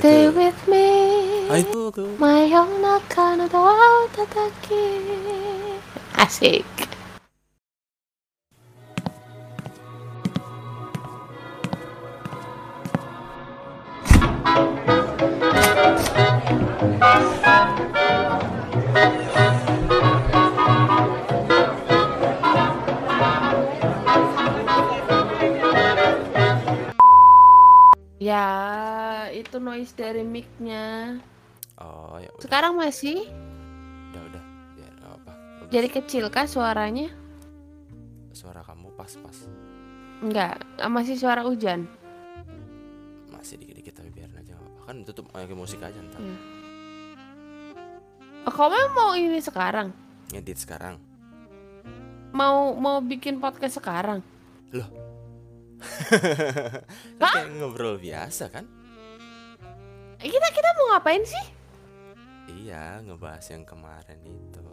Stay with me. Ah itu tuh. Mayonnaise no doa tataki Asik. Ya, mic-nya. Oh ya udah Sekarang masih udah udah ya nggak apa. Bagus. jadi kecil kah suaranya? suara kamu pas pas Enggak, masih suara hujan. masih dikit dikit tapi biarin aja apa. Kan tutup pakai musik aja ntar. Iya. Oh, kamu mau ini sekarang? Ngedit sekarang. Mau mau bikin podcast sekarang? kan kayak ngobrol biasa kan? Kita kita mau ngapain sih? Iya, ngebahas yang kemarin itu.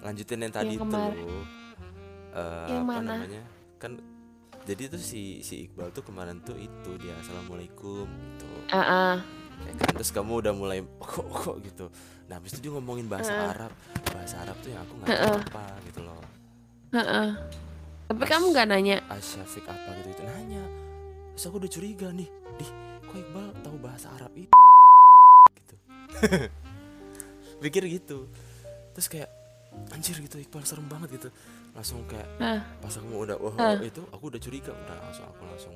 Lanjutin yang tadi kemarin. tuh. Eh, Yang apa mana? namanya? Kan jadi tuh si si Iqbal tuh kemarin tuh itu dia assalamualaikum gitu. Ah, ah. Ya kan terus kamu udah mulai kok kok gitu. Nah, habis itu dia ngomongin bahasa Heeh. Arab. Bahasa Arab tuh yang aku nggak tahu Heeh. apa gitu loh. Heeh. Tapi kamu nggak nanya? Asyafiq apa gitu itu nanya. Terus aku udah curiga nih. Kok Iqbal tahu bahasa Arab itu? gitu. Pikir gitu. Terus kayak anjir gitu Iqbal serem banget gitu. Langsung kayak Ah, pas aku mau udah wah Ah. itu aku udah curiga udah langsung aku langsung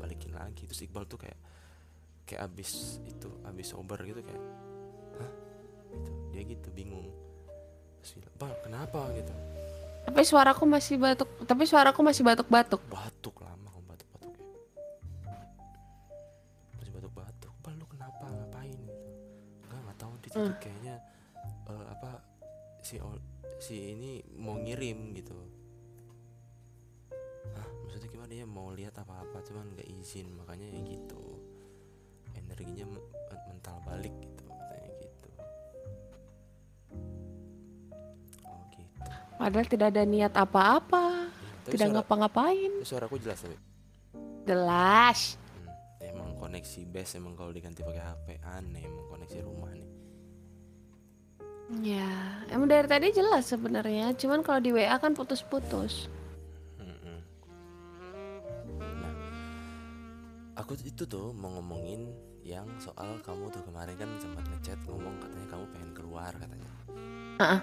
balikin lagi terus Iqbal tuh kayak kayak abis itu abis sober gitu kayak hah gitu dia gitu bingung terus bilang kenapa gitu tapi suaraku masih batuk. Tapi suaraku masih batuk-batuk. batuk lama kamu dia tuh Hmm. kayaknya eh, apa si si ini mau ngirim gitu Hah, maksudnya gimana dia mau lihat apa-apa cuman nggak izin makanya ya gitu energinya men- mental balik gitu katanya gitu oh gitu Padahal tidak ada niat apa-apa. Tapi Tidak suara, ngapa-ngapain. suaraku jelas tapi Jelas. Hmm, emang koneksi base emang kalau diganti pakai HP aneh emang koneksi rumah nih. Ya, emang dari tadi jelas sebenarnya. Cuman kalau di WA kan putus-putus. Mm-mm. Nah, aku itu tuh mau ngomongin yang soal kamu tuh kemarin kan sempat ngechat ngomong katanya kamu pengen keluar katanya. Heeh,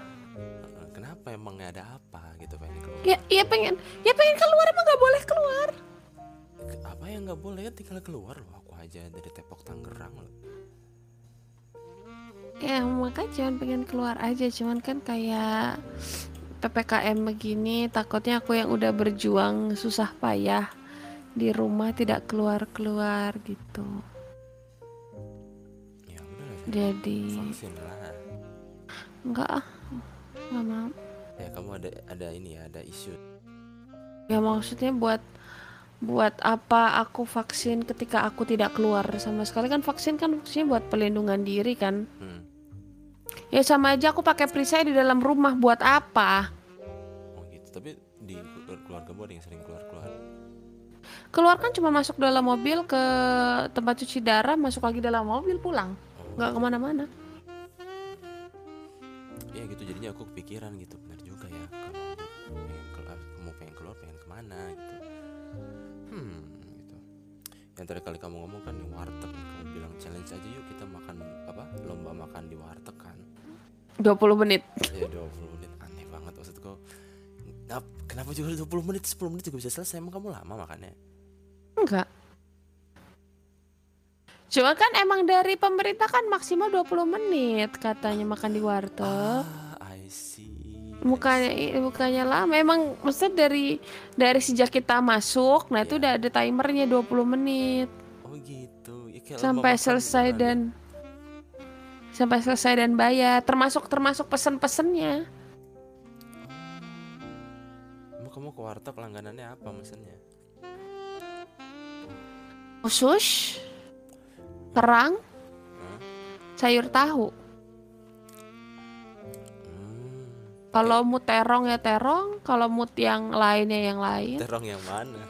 Kenapa ada apa gitu pengen keluar? Ya, ya pengen, ya pengen keluar emang nggak boleh keluar. Ke- Apa yang nggak boleh tinggal keluar loh aku aja dari Depok Tangerang loh. Ya makanya cuman pengen keluar aja. Cuman kan kayak ppkm begini, takutnya aku yang udah berjuang susah payah di rumah tidak keluar keluar gitu. Ya udah lah. Jadi lah. enggak ah, nggak mau. Ya kamu ada ada ini ya ada isu. Ya maksudnya buat buat apa aku vaksin ketika aku tidak keluar sama sekali kan vaksin kan fungsinya buat pelindungan diri kan. Hmm. Ya sama aja aku pakai perisai di dalam rumah buat apa? Oh gitu. Tapi di keluargamu ada yang sering keluar-keluar. Keluar kan cuma masuk dalam mobil ke tempat cuci darah, masuk lagi dalam mobil pulang, Oh, nggak ke mana-mana. ya gitu jadinya aku kepikiran gitu benar juga ya kalau pengen keluar kamu pengen keluar pengen ke mana gitu hmm gitu yang tadi kali kamu ngomong kan di warteg kamu bilang challenge aja yuk kita makan apa lomba makan di warteg 20 menit. ya 20 menit. Aneh banget maksudku. Kenapa juga 20 menit? 10 menit juga bisa selesai? Emang kamu lama makannya? Enggak. Cuma kan emang dari pemerintah kan maksimal 20 menit katanya makan di warteg. ah I see. Bukannya bukannya lama, emang maksudnya dari dari sejak kita masuk, nah itu Iya. udah ada timernya 20 menit. Oh gitu. Ya, sampai selesai dan sampai selesai dan bayar, termasuk termasuk pesen-pesennya. Emang kamu ke warteg langganannya apa mesennya? Usus, kerang, Hah? sayur tahu. Hmm, Kalau mood terong ya terong, kalau mood yang lainnya yang lain. terong yang mana?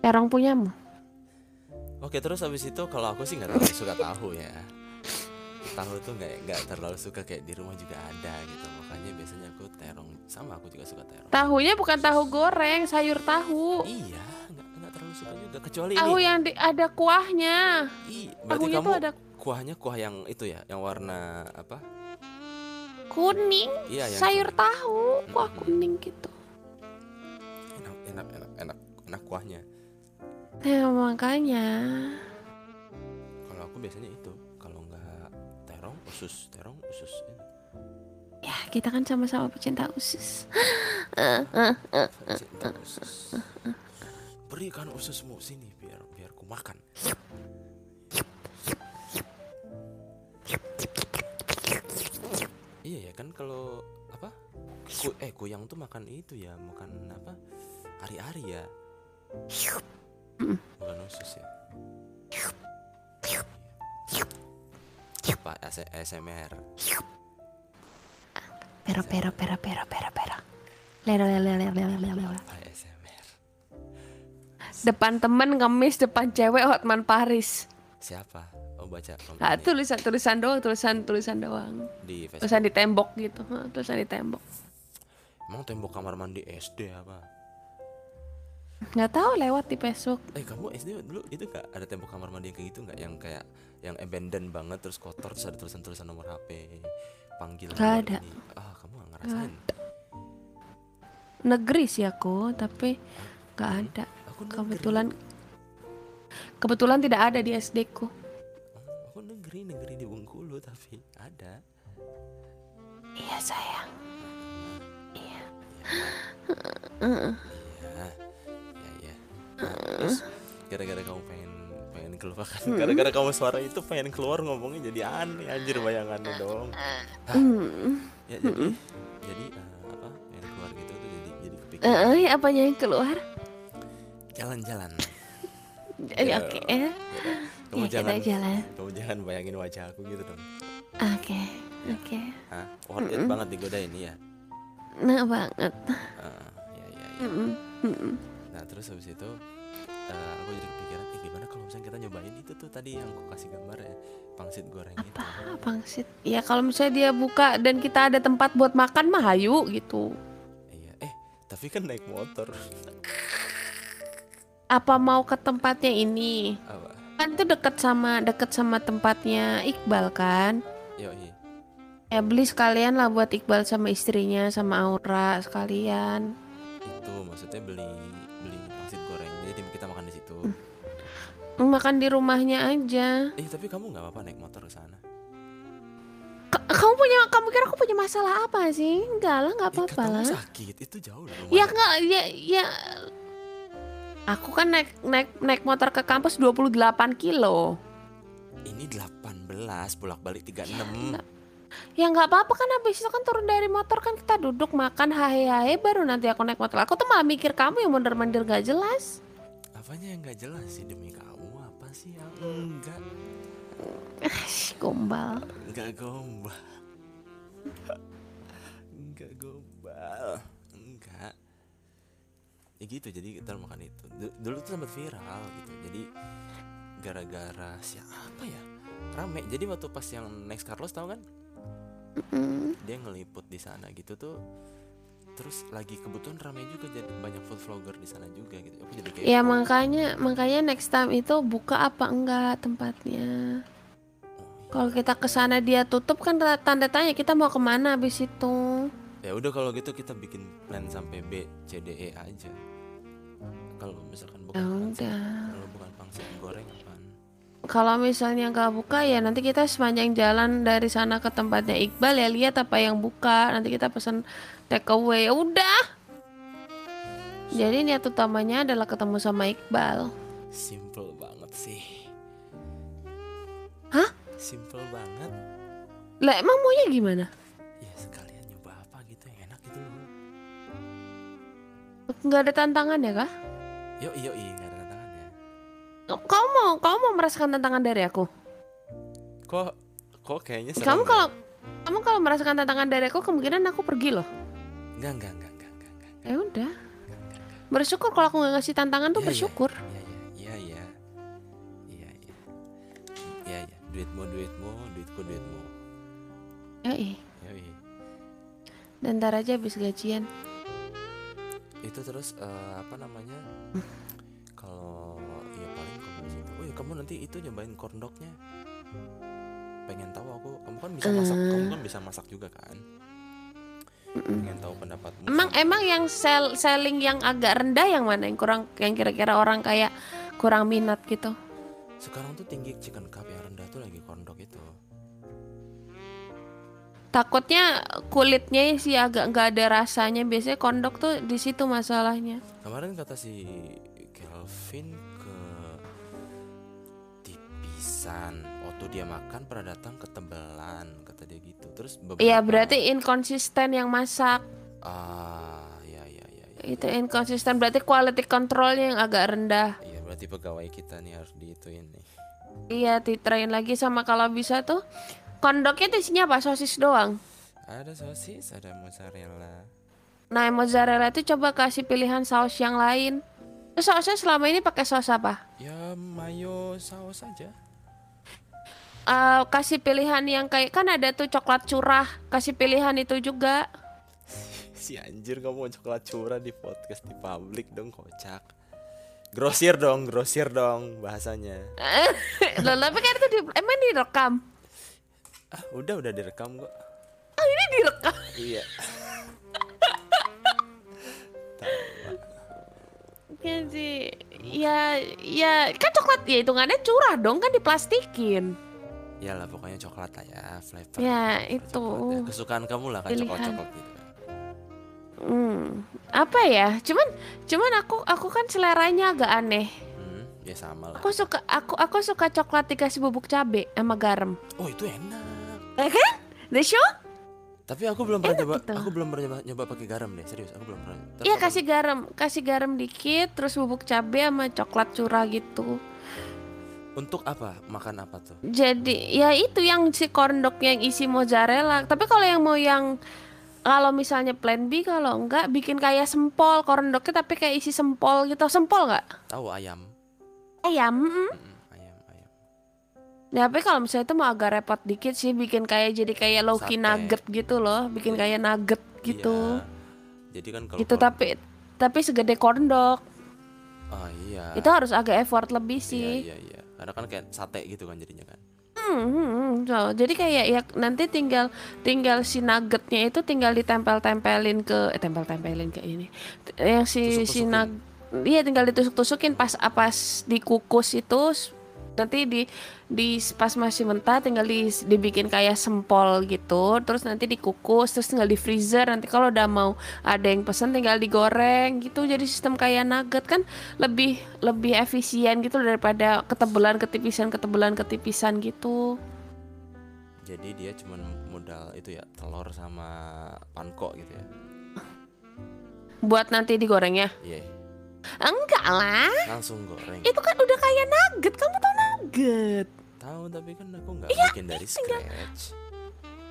Terong punyamu. Oke terus habis itu kalau aku sih nggak terlalu suka tahu ya tahu tuh nggak nggak terlalu suka kayak di rumah juga ada gitu makanya biasanya aku terong sama aku juga suka terong Tahunya bukan tahu goreng, sayur tahu. iya nggak nggak terlalu suka juga kecuali Tahu ini yang di, ada kuahnya. Ih, berarti Tahunya kamu tuh ada kuahnya kuah yang itu ya yang warna apa kuning. iya yang sayur kuning. tahu, kuah Mhm. kuning gitu. enak enak enak enak enak kuahnya Nah, makanya. kalau aku biasanya usus terong usus ini. Ya, kita kan sama-sama pecinta usus. berikan ususmu sini biar biar ku makan. Iya ya kan kalau apa? Ku, eh kuyang tuh makan itu ya makan apa? Ari-ari ya. Bukan usus ya apa AS- ASMR Pero pero pero pero pero pero. Lero lero lero lero lero. ASMR Depan temen ngemis, depan cewek Hotman Paris. siapa oh baca Ah, tulisan tulisan doang, tulisan tulisan doang. di Facebook Tulisan di tembok gitu. Hah, Tulisan di tembok. emang tembok kamar mandi SD apa Nggak tahu lewat di Facebook. Eh kamu SD dulu itu gak ada tembok kamar mandi yang kayak gitu nggak yang kayak yang abandoned banget terus kotor terus ada tulisan tulisan nomor HP panggil nomor ada. ini. ah kamu gak ngerasain Negeri sih aku, tapi nggak ada. aku negeri. Kebetulan kebetulan tidak ada di SD ku. Oh, aku negeri negeri di Bengkulu tapi ada Iya sayang. ya ya ya Nah, terus gara-gara kamu pengen pengen keluar kan gara-gara kamu suara itu pengen keluar ngomongnya jadi aneh anjir bayangannya dong Hmm. ya jadi jadi eh, apa pengen keluar gitu tuh jadi jadi kepikiran Eh, eh, apanya yang keluar? jalan-jalan Ya. Oke. eh. kamu Ya, jangan jalan. kamu jangan bayangin wajah aku gitu dong Oke. Oke. Hah? worth it banget digodain ya Nah banget. Ah, ya ya ya Mm-mm. Mm-mm. nah terus habis itu eh, aku jadi kepikiran eh gimana kalau misalnya kita nyobain itu tuh tadi yang aku kasih gambar ya pangsit goreng itu Apa pangsit? Ya kalau misalnya dia buka dan kita ada tempat buat makan mah hayu gitu. iya eh tapi kan naik motor Apa mau ke tempatnya ini? apa Kan itu deket sama deket sama tempatnya Iqbal kan? yo iya Ya beli sekalian lah buat Iqbal sama istrinya sama Aura sekalian. itu maksudnya beli Makan di rumahnya aja. eh tapi kamu nggak apa-apa naik motor ke sana Ka- kamu punya kamu kira aku punya masalah apa sih? Enggak lah, nggak Eh, apa-apa lah. sakit itu jauh loh Ya enggak, ya ya Aku kan naik naik naik motor ke kampus 28 kilo. ini 18 bolak-balik 36 Ya nggak apa-apa kan habis itu kan turun dari motor kan kita duduk makan hahe hahe baru nanti aku naik motor. Aku tuh malah mikir kamu yang mondar-mandir gak jelas. apanya yang nggak jelas sih demi kamu sih yang enggak. Gombal. enggak gombal. Enggak gombal. Enggak. Ya gitu jadi kita makan itu. Du- dulu tuh sempat viral gitu. Jadi gara-gara siapa ya? Rame. Jadi waktu pas yang next Carlos tahu kan? Mm. dia ngeliput di sana gitu tuh terus lagi kebetulan rame juga jadi banyak food vlogger di sana juga gitu aku jadi kayak Ya makanya makanya next time itu buka apa enggak tempatnya. Kalau kita ke sana dia tutup kan tanda tanya kita mau ke mana habis itu. ya udah kalau gitu kita bikin plan sampai B C D E aja kalau misalkan bukan Ya pangsit- kalau bukan pangsit goreng apaan Kalau misalnya nggak buka ya nanti kita sepanjang jalan dari sana ke tempatnya Iqbal ya lihat apa yang buka. Nanti kita pesan take away. Ya udah. Jadi niat utamanya adalah ketemu sama Iqbal. simple banget sih Hah? simple banget Lah emang maunya gimana? ya sekalian nyoba apa gitu yang enak gitu loh Nggak ada tantangan ya kah? yo yo nggak ada tantangannya Kamu mau kamu mau merasakan tantangan dari aku? kok kok kayaknya Kamu ya? kalau kamu kalau merasakan tantangan dari aku kemungkinan aku pergi loh. Enggak enggak enggak enggak enggak enggak Ya udah. enggak, enggak, enggak. Bersyukur kalau aku nggak ngasih tantangan tuh Iya, iya. bersyukur. iya iya iya iya iya duitmu duitmu duitku duitmu Yoi. Yoi. Dan ntar aja habis gajian. itu terus eh, apa namanya kalau ya paling kamu situ oh ya kamu nanti itu nyobain corn dognya pengen tahu aku kamu kan bisa masak kamu kan bisa masak juga kan pengen tahu pendapatmu Emang emang yang sell, selling yang agak rendah yang mana yang kurang yang kira-kira orang kayak kurang minat gitu. sekarang tuh tinggi chicken cup yang rendah tuh lagi corn dog itu Takutnya kulitnya sih agak nggak ada rasanya. Biasanya kondok tuh di situ masalahnya. kemarin kata si Kelvin ke tipisan waktu dia makan pernah datang ketebalan kata dia gitu terus beberapa Iya berarti inkonsisten yang masak. ah ya ya ya ya Itu inkonsisten berarti quality controlnya yang agak rendah. Iya berarti pegawai kita nih harus diituin nih Iya, ditrain lagi sama kalau bisa tuh kondoknya isinya apa? Sosis doang. ada sosis ada mozzarella Nah, mozzarella itu coba kasih pilihan saus yang lain. Terus sausnya selama ini pakai saus apa? ya mayo saus aja Eh, kasih pilihan yang kayak kan ada tuh coklat curah, kasih pilihan itu juga. si anjir kamu mau coklat curah di podcast di publik dong kocak grosir dong grosir dong bahasanya Loh, tapi kan itu di, emang direkam. ah udah udah direkam kok Ah, ini direkam. iya Kan sih. Ya, ya kan coklat ya hitungannya curah dong kan diplastikin. Iyalah pokoknya coklat lah ya flavor Ya, flavor itu. coklat ya. kesukaan kamu lah kan Pilihan. coklat coklat gitu Hmm, apa ya? Cuman, cuman aku aku kan seleranya agak aneh. hmm, ya sama lah Aku suka aku aku suka coklat dikasih bubuk cabe sama garam. oh itu enak Ya kan? The show? tapi aku belum pernah coba gitu. aku belum pernah nyoba, nyoba pakai garam deh serius aku belum pernah Iya kasih garam, kasih garam dikit, terus bubuk cabe sama coklat curah gitu. Untuk apa makan apa tuh Jadi ya itu yang si corn dog yang isi mozzarella. Tapi kalau yang mau yang kalau misalnya plan B kalau enggak bikin kayak sempol corn dognya tapi kayak isi sempol gitu. Sempol nggak? tahu ayam Ayam. mm. Mm-mm, ayam ayam Ya, tapi kalau misalnya itu mau agak repot dikit sih bikin kayak jadi kayak Loki nugget gitu loh, bikin kayak nugget gitu. Iya. jadi kan kalau Gitu corn- tapi tapi segede corn dog. oh iya Itu harus agak effort lebih iya sih. iya iya karena kan kayak sate gitu kan jadinya kan Hmm, hmm, hmm. So, jadi kayak ya nanti tinggal tinggal si nuggetnya itu tinggal ditempel-tempelin ke eh, tempel-tempelin ke ini. Yang si si nug Iya tinggal ditusuk-tusukin pas apa dikukus itu nanti di di pas masih mentah tinggal di, dibikin kayak sempol gitu. Terus nanti dikukus terus tinggal di freezer. Nanti kalau udah mau ada yang pesen tinggal digoreng gitu. Jadi sistem kayak nugget kan lebih lebih efisien gitu daripada ketebelan ketipisan ketebelan ketipisan gitu. Jadi dia cuman modal itu ya telur sama panko gitu ya? Buat nanti digorengnya iya. Enggak lah. Langsung goreng. Itu kan udah kayak nugget. Kamu tau nugget tahu tapi kan aku nggak Iya, bikin dari scratch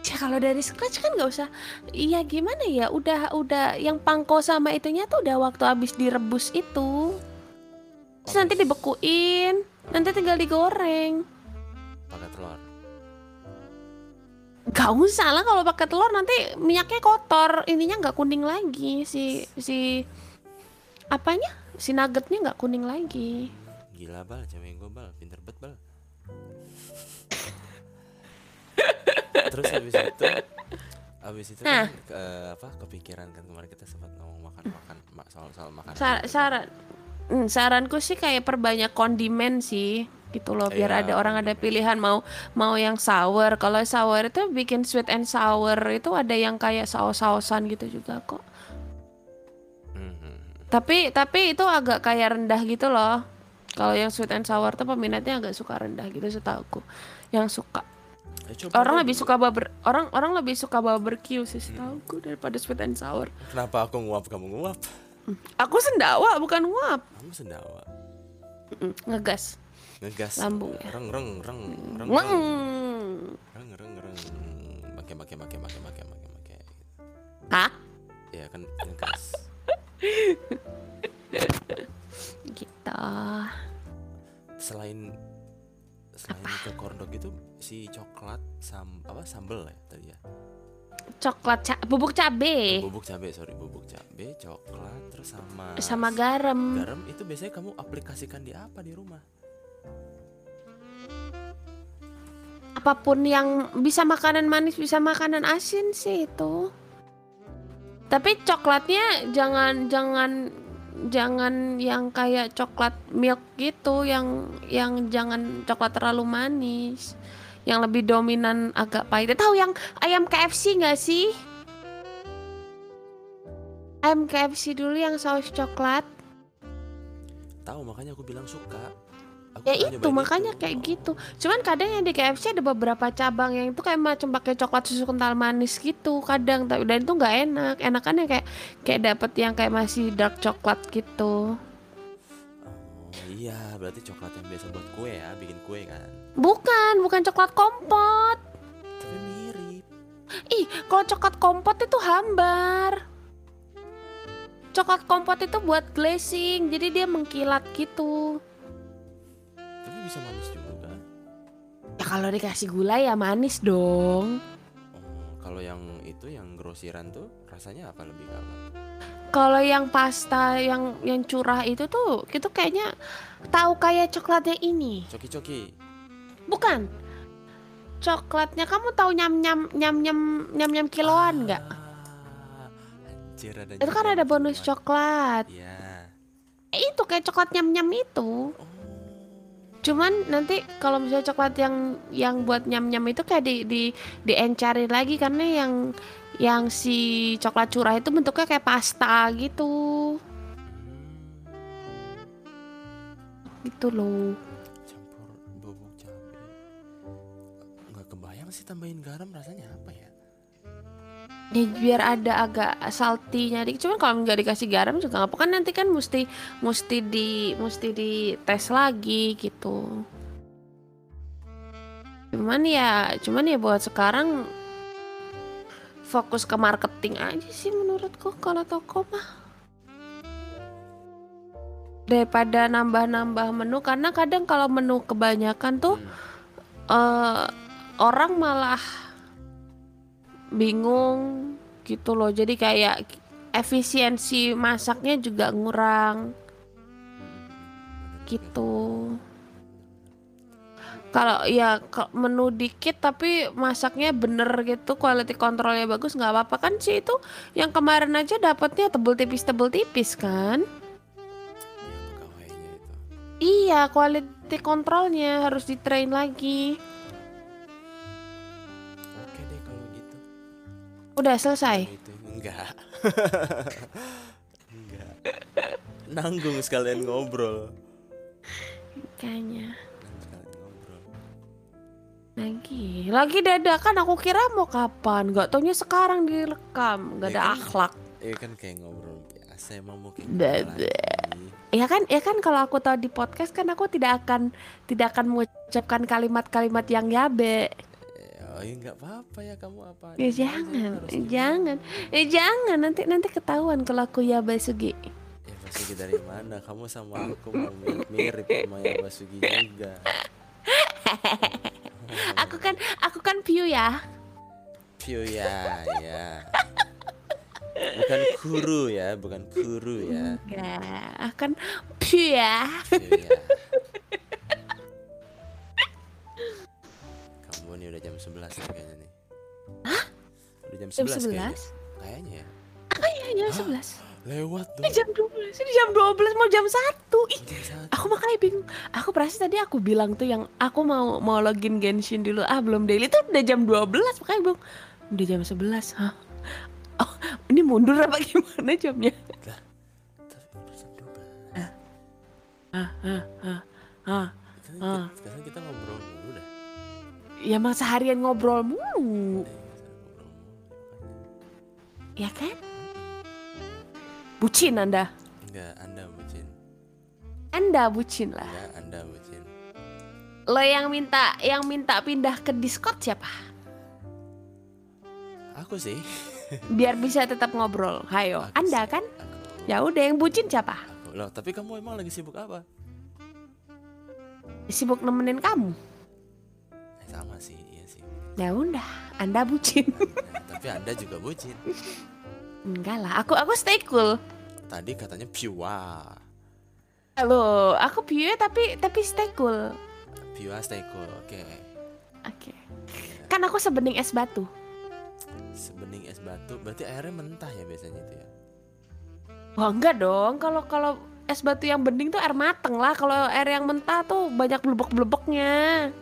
Ya kalau dari scratch kan nggak usah. Iya gimana ya? Udah udah yang pangko sama itunya tuh udah waktu habis direbus itu. Terus nanti dibekuin, nanti tinggal digoreng. pakai telur Gak usah lah kalau pakai telur nanti minyaknya kotor, ininya nggak kuning lagi si si apanya? Si nuggetnya nggak kuning lagi. gila bal cewek gue bal pinter bet bal terus habis itu habis itu Nah. kan ke- apa kepikiran kan kemarin kita sempat ngomong makan makan ma- soal soal makan Sar- saran hmm, saranku sih kayak perbanyak kondimen sih gitu loh biar Iya, ada orang ada pilihan mau mau yang sour. Kalau sour itu bikin sweet and sour itu ada yang kayak saus-sausan gitu juga kok. Mhm. tapi tapi itu agak kayak rendah gitu loh. Kalau yang sweet and sour tuh peminatnya agak suka rendah gitu setahuku. Yang suka Eh, coba orang lebih dulu. suka barber orang orang lebih suka barbecue sih setahuku daripada sweet and sour. Kenapa aku nguap kamu nguap? Aku sendawa bukan nguap. Kamu sendawa. Mm, ngegas. Ngegas. Lambung ya. reng reng reng reng Weng. reng. Reng reng make make make make make make make. Hah? ya kan ngegas. Gitu. Selain selain corn dog hotdog itu si coklat sam apa sambel ya tadi ya Coklat ca bubuk cabe bubuk cabe sorry bubuk cabe coklat terus sama sama garam. garam itu biasanya kamu aplikasikan di apa di rumah Apa pun yang bisa makanan manis, bisa makanan asin sih itu. Tapi coklatnya jangan jangan jangan yang kayak coklat milk gitu, yang yang jangan coklat terlalu manis. Yang lebih dominan agak pahit. Tahu yang ayam KFC nggak sih? Ayam KFC dulu yang saus coklat. tahu makanya aku bilang suka Aku Ya itu makanya itu. kayak gitu. Cuman kadang yang di KFC ada beberapa cabang yang itu kayak macam pakai coklat susu kental manis gitu kadang tapi dan itu nggak enak. Enakannya kayak kayak dapet yang kayak masih dark coklat gitu. Oh, iya berarti coklat yang biasa buat kue ya bikin kue kan Bukan, bukan coklat kompot. tapi mirip Ih, kalau coklat kompot itu hambar. Coklat kompot itu buat glazing, jadi dia mengkilat gitu. tapi bisa manis juga Ya kalau dikasih gula ya manis dong. oh, kalau yang itu yang grosiran tuh rasanya apa lebih apa Kalau yang pasta yang yang curah itu tuh itu kayaknya tahu kayak coklatnya ini. coki coki Bukan. Coklatnya kamu tahu nyam nyam nyam nyam nyam nyam kiloan nggak? Ah, anjir ada Itu kan ada bonus coklat. iya Eh, itu kayak coklat nyam nyam itu. oh Cuman nanti kalau misalnya coklat yang yang buat nyam nyam itu kayak di di diencarin lagi karena yang yang si coklat curah itu bentuknya kayak pasta gitu. hmm, Gitu loh. Sih tambahin garam rasanya apa ya Ya biar ada agak saltinya dikit. Cuman kalau nggak dikasih garam juga nggak apa kan nanti kan mesti mesti di mesti di tes lagi gitu. Cuman ya cuman ya buat sekarang fokus ke marketing aja sih menurutku kalau toko mah. Daripada nambah-nambah menu karena kadang kalau menu kebanyakan tuh Hmm. eh orang malah bingung gitu loh. Jadi kayak efisiensi masaknya juga ngurang. Gitu. Kalau ya menu dikit tapi masaknya bener gitu quality controlnya bagus nggak apa-apa. Kan sih itu yang kemarin aja dapatnya tebel tipis tebel tipis kan. Iya, itu. Iya quality controlnya harus di train lagi udah selesai? Itu enggak. Enggak. Nanggung sekalian ngobrol. Kayaknya. Lagi lagi dadakan aku kira mau kapan? Nggak taunya sekarang direkam. Nggak Ya ada kan? akhlak. Iya kan kayak ngobrol biasa emang mau kayak Dada. gitu lagi. ya kan ya kan kalau aku tahu di podcast kan aku tidak akan tidak akan mengucapkan kalimat-kalimat yang yabe. Ya, oh ya nggak apa-apa ya kamu apa ya jangan. eh, jangan. Eh jangan. Nanti nanti ketahuan kalau aku yabe sugi ya Basuki dari mana? Kamu sama aku mau mirip, mirip sama ya Basuki juga. Aku kan aku kan Piu ya. Piu ya ya. Bukan guru ya bukan guru ya. Enggak. Akan Piu ya. Piu ya nih udah jam 11 nih kayaknya nih. Udah jam 11, jam kayaknya. 11 kayaknya ya. Iya jam 11 lewat ini dong. jam 12 ini jam 12 mau jam 1 Ih, Jam satu. aku makanya bingung. Aku perasaan tadi aku bilang tuh yang aku mau mau login Genshin dulu. Ah belum daily. Tuh udah jam 12 makanya bingung. Udah jam 11 hah? Oh ini mundur apa gimana jamnya? Tapi udah jam 12 ah ah ah ah Ah. kita, sekarang kita ngobrol ya emang seharian ngobrol mulu. Ya kan? Bucin anda? Enggak anda bucin. Anda bucin lah. Enggak anda bucin. Lo yang minta yang minta pindah ke Discord siapa? Aku sih. Biar bisa tetap ngobrol. Hayo Aku anda sih. kan? Aku. Ya udah yang bucin siapa? Aku. Loh tapi kamu emang lagi sibuk apa? Sibuk nemenin kamu sama sih iya sih Ya udah, Anda bucin. Ya, tapi anda juga bucin Enggak lah, aku aku stay cool. tadi katanya pure Halo, aku pure tapi tapi stay cool. pure stay cool oke Oke. Kan aku sebening es batu. sebening es batu berarti airnya mentah ya biasanya itu ya Wah enggak dong, kalau kalau es batu yang bening tuh air mateng lah. Kalau air yang mentah tuh banyak blebek-blebeknya.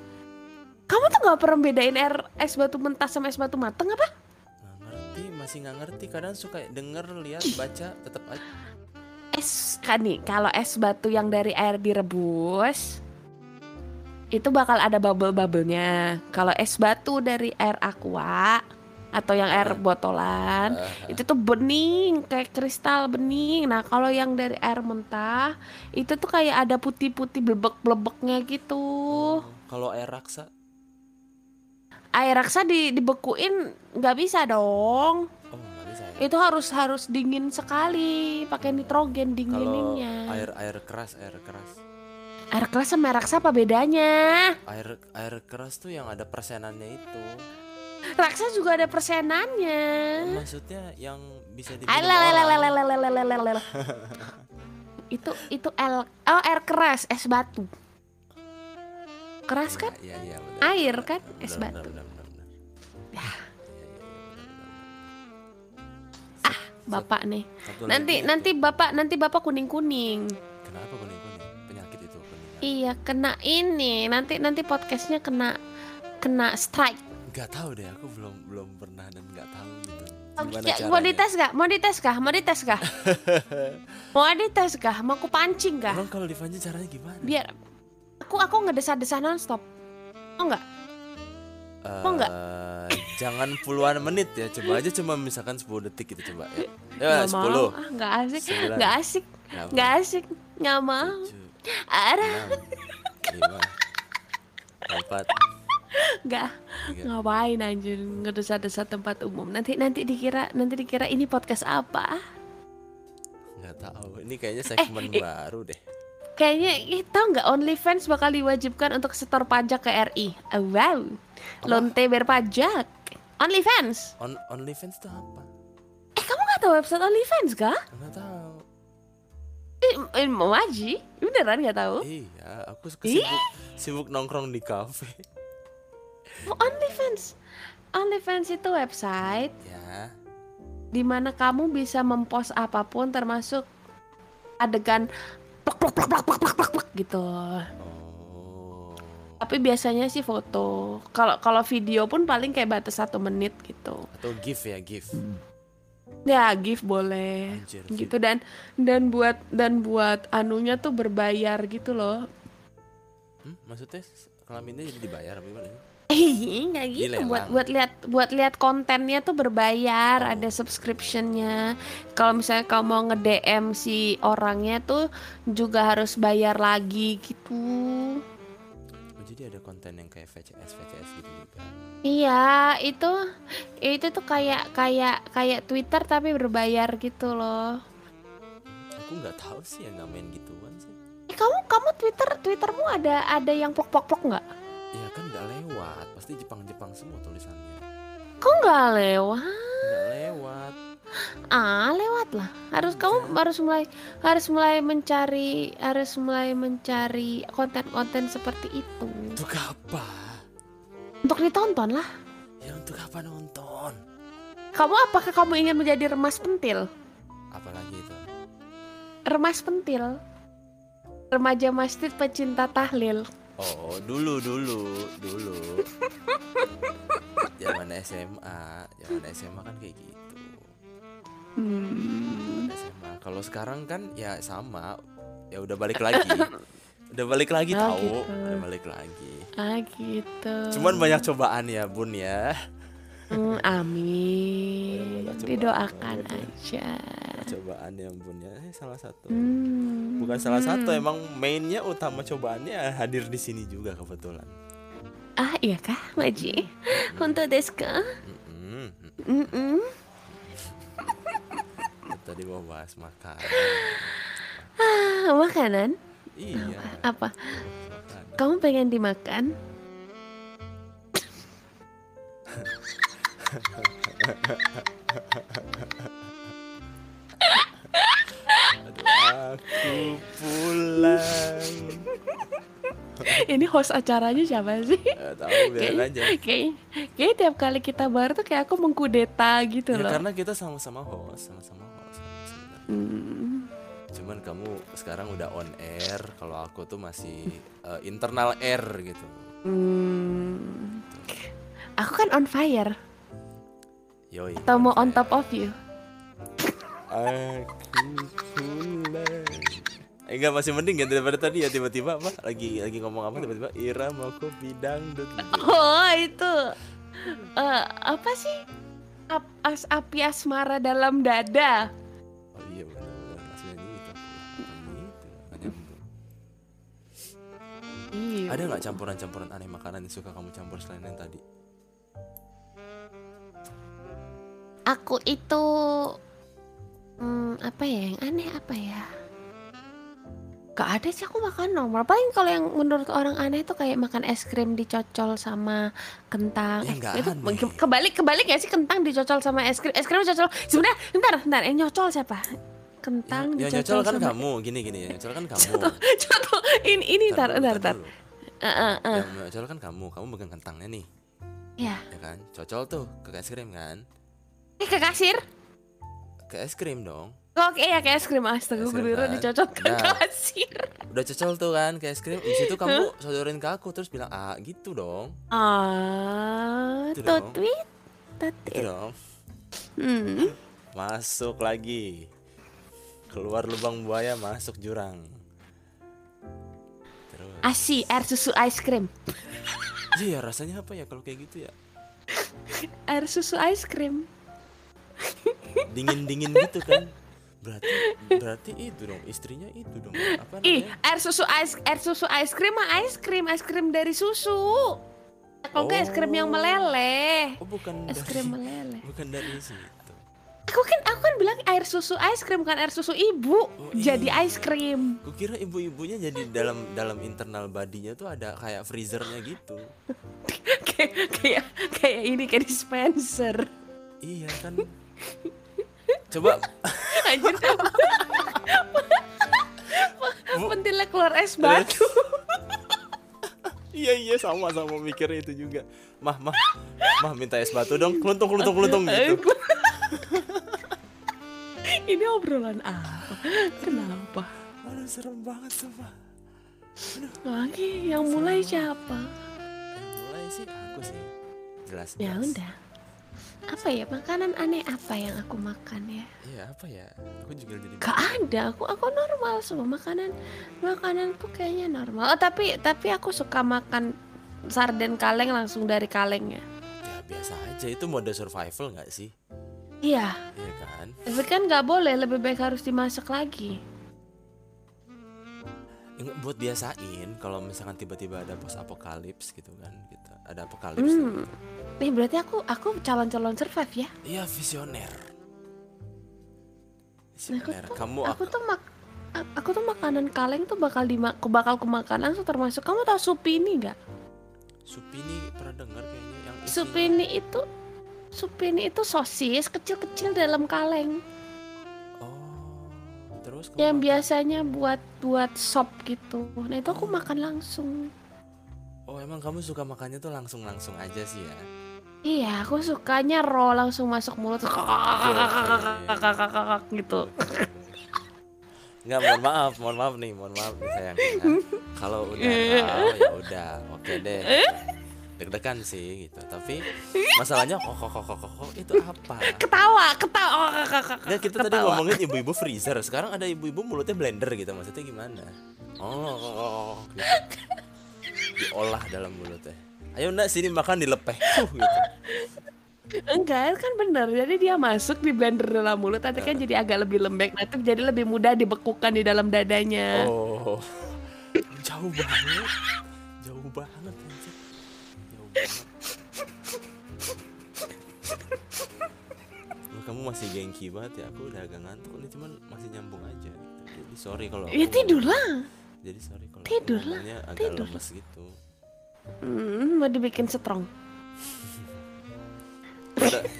Kamu tuh nggak pernah bedain air es batu mentah sama es batu mateng apa? nggak ngerti masih nggak ngerti kadang suka denger lihat baca tetap aja Es kan nih, kalau es batu yang dari air direbus itu bakal ada bubble-bubblenya. Kalau es batu dari air aqua atau yang air botolan itu tuh bening kayak kristal bening. Nah kalau yang dari air mentah itu tuh kayak ada putih-putih blebek-blebeknya gitu. oh, kalau air raksa Air raksa di dibekuin nggak bisa dong. oh nggak bisa ya Itu harus harus dingin sekali pakai nitrogen kalau dingininnya. air air keras air keras Air keras sama air raksa apa bedanya? air air keras tuh yang ada persenannya itu Raksa juga ada persenannya. maksudnya yang bisa alah. itu itu el oh air keras es batu. Keras kan? Iya, iya, benar. Air kan Benar, es benar, batu. benar, benar, benar. Ya. Iya, iya, iya, benar, benar. Bapak nih. Satu Nanti lagi nanti itu. bapak nanti bapak kuning kuning. kenapa kuning kuning penyakit itu kuning Iya kena ini. Nanti nanti podcastnya kena kena strike. nggak tahu deh aku belum belum pernah dan nggak tahu gitu gimana Ya, caranya mau dites gak? Mau dites gak? Mau dites gak? mau dites gak? Mau aku pancing gak? emang kalau dipancing caranya gimana Biar aku aku ngedesah-desah nonstop. Oh enggak? mau nggak? Eh, jangan puluhan menit ya coba aja cuma misalkan 10 detik gitu coba ya ya Nggak mau. 10 Ah, nggak asik. Sembilan. Nggak asik. Nggak asik. Nggak mau. enam, lima empat nggak tiga ngapain anjir ngedesah-desah tempat umum. Nanti nanti dikira nanti dikira ini podcast apa? nggak tahu ini kayaknya segmen eh. baru deh Kayaknya ih, tahu nggak OnlyFans bakal diwajibkan untuk setor pajak ke RI. Oh, wow. Lonte berpajak. OnlyFans. on OnlyFans tuh apa Eh kamu nggak tahu website OnlyFans kah? nggak tahu Eh, eh, mau aji? Beneran nggak tahu? iya aku sibuk sibuk nongkrong di kafe Oh, OnlyFans. OnlyFans itu website ya di mana kamu bisa mempost apa pun termasuk adegan plak plak plak plak plak plak plak, plak, gitu. oh Tapi biasanya sih foto. Kalau kalau video pun paling kayak batas satu menit gitu. atau gift ya gift Ya, gift boleh. Anjir, Gitu dan dan buat dan buat anunya tuh berbayar gitu loh. Hmm, maksudnya kelaminnya jadi dibayar apa gimana? Nggak gitu. Dilelang. Buat buat lihat buat lihat kontennya tuh berbayar, ada subscriptionnya. Kalau misalnya kamu mau nge-DM si orangnya tuh juga harus bayar lagi gitu. Oh, jadi ada konten yang kayak VCS VCS gitu juga. Iya, itu itu tuh kayak kayak kayak Twitter tapi berbayar gitu loh. Aku nggak tahu sih yang nggak main gituan sih. Eh, kamu kamu Twitter Twittermu ada ada yang plok plok plok nggak? Ya kan nggak lewat, pasti Jepang-Jepang semua tulisannya. Kok nggak lewat? Nggak lewat. Ah, lewat lah. Harus kamu harus mulai harus mulai mencari harus mulai mencari konten-konten seperti itu. Untuk apa? Untuk ditonton lah. Ya untuk apa nonton? Kamu apakah kamu ingin menjadi remas pentil? Apalagi itu? Remas pentil. Remaja masjid pecinta tahlil. Oh dulu dulu dulu. Zaman SMA, zaman SMA kan kayak gitu. Hmm. SMA. Kalau sekarang kan ya sama, ya udah balik lagi. Udah balik lagi Oh, tahu, gitu. udah balik lagi. Ah gitu. Cuman banyak cobaan ya bun ya. Hmm, amin. Didoakan Coba. aja. Cobaan yang bun ya eh, salah satu. Hmm. Bukan salah satu emang mainnya utama cobaannya hadir di sini juga kebetulan. Ah iya kah, Maji? Untuk desu ka? Mm-mm. Mm-mm. Tadi mau bahas makan. Ah, makanan? Iya. Apa? makanan. Kamu pengen dimakan? Aku pulang. Ini host acaranya siapa sih? Gak tahu biarin aja. Kayak kayak tiap kali kita bar tuh kayak aku mengkudeta gitu Ya loh. karena kita sama-sama host, sama-sama host kan sebenarnya. Hmm. Cuman kamu sekarang udah on air, kalau aku tuh masih eh, internal air gitu. Hmm. Aku kan on fire. Yoi. Atau mau on top of you? Aku pulang. Eh, enggak masih mending ya daripada tadi ya tiba-tiba apa lagi lagi ngomong apa tiba-tiba Ira mau kopi dangdut gitu. Oh itu Eh, apa sih? Ap as api asmara dalam dada. Oh iya benar-benar maksudnya gitu. Iya. Ada nggak campuran-campuran aneh makanan yang suka kamu campur selain yang tadi? Aku itu hmm, apa ya yang aneh apa ya? Gak ada sih aku makan normal. Paling kalau yang menurut orang aneh itu kayak makan es krim dicocol sama kentang. Ya, Eh, itu aneh. ke- kebalik kebalik ya sih kentang dicocol sama es krim. Es krim dicocol. Sebenarnya bentar bentar yang nyocol siapa? Kentang Ya, dicocol nyocol kan sama kamu, gini gini ya nyocol kan kamu. Contoh ini ini tar dulu, tar tar. dulu. Eh, eh, eh. Yang nyocol kan kamu, kamu pegang kentangnya nih, Ya. ya kan? Cocol tuh ke es krim kan? Eh ke kasir. Ke es krim dong. Oke ya kayak es krim astaga gue kira kan? dicocol ke Nah. kasir. Udah cocol tuh kan ke es krim. Di situ kamu sodorin ke aku terus bilang ah gitu dong, Ah, dong. tutwit. gitu Tutwit. dong. Hmm. Masuk lagi. Keluar lubang buaya masuk jurang. Terus. Asi air susu ice cream. Iya rasanya apa ya kalau kayak gitu ya? Air susu ice cream. Dingin dingin gitu kan? Berarti berarti itu dong istrinya itu dong apa Ih, namanya? air susu ice air susu ice cream mah ice cream, es krim dari susu. Kalau enggak es krim yang Oh. meleleh. Oh bukan Es dari, krim meleleh. bukan dari situ. Aku kan aku kan bilang air susu ice cream kan air susu ibu. Oh, jadi iya. ice cream. Kukira ibu-ibunya jadi dalam dalam internal badinya tuh ada kayak freezernya gitu. kayak kayak kayak ini kayak dispenser. Iya kan. Coba Anjir. Pentilnya keluar es batu. Iya iya sama sama mikirnya itu juga. Mah mah mah minta es batu dong. Keluntung keluntung keluntung gitu. Ini obrolan apa? Kenapa? Aduh serem banget sumpah. Lagi yang mulai siapa? Yang mulai sih aku sih. Jelas. Ya jelas. udah. Apa ya makanan aneh apa yang aku makan ya? Iya apa ya? Aku juga jadi. Gak ada, aku aku normal semua makanan makananku kayaknya normal. Oh tapi tapi aku suka makan sarden kaleng langsung dari kalengnya. Ya biasa aja itu mode survival nggak sih? Iya, Iya kan? tapi kan nggak boleh, lebih baik harus dimasak lagi. Buat biasain kalau misalkan tiba-tiba ada post apokalips gitu kan kita ada apokalips Hmm. Nih berarti aku aku calon-calon survive ya. iya visioner Nah, aku visioner tuh, kamu aku ak- tuh mak aku tuh makanan kaleng tuh bakal dimak bakal kemakan langsung termasuk kamu tahu supini nggak? supini pernah dengar kayaknya yang isinya- Supini itu supini itu sosis kecil-kecil dalam kaleng oh terus yang makan- biasanya buat buat sop gitu. Nah itu aku makan langsung. oh emang kamu suka makannya tuh langsung langsung aja sih ya Iya, aku sukanya raw langsung masuk mulut gitu. Nggak, mohon maaf, mohon maaf nih, mohon maaf nih sayang. ya. Kalau udah ya udah, oke deh. Deg-degan sih gitu. Tapi masalahnya kok kok kok kok kok itu apa? Ketawa, ketawa. Nggak, kita tadi ngomongin ibu-ibu freezer. Sekarang ada ibu-ibu mulutnya blender gitu. Maksudnya gimana? Oh, oh, oh, oh, gitu. Diolah dalam mulutnya. Ayo nak sini makan dilepeh. Huh, gitu. Enggak, kan bener. Jadi dia masuk di blender dalam mulut, nanti kan jadi agak lebih lembek. Nanti jadi lebih mudah dibekukan di dalam dadanya. Oh. Jauh banget. Jauh banget. Jauh banget. Loh, kamu masih gengki banget ya. Aku udah agak ngantuk nih, cuman masih nyambung aja gitu. Jadi sorry kalau Ya aku tidur ngomong- lah. Jadi sorry kalau aku Tidur lah, ngomongnya agak tidur. lemes gitu. Hmm, mau dibikin strong.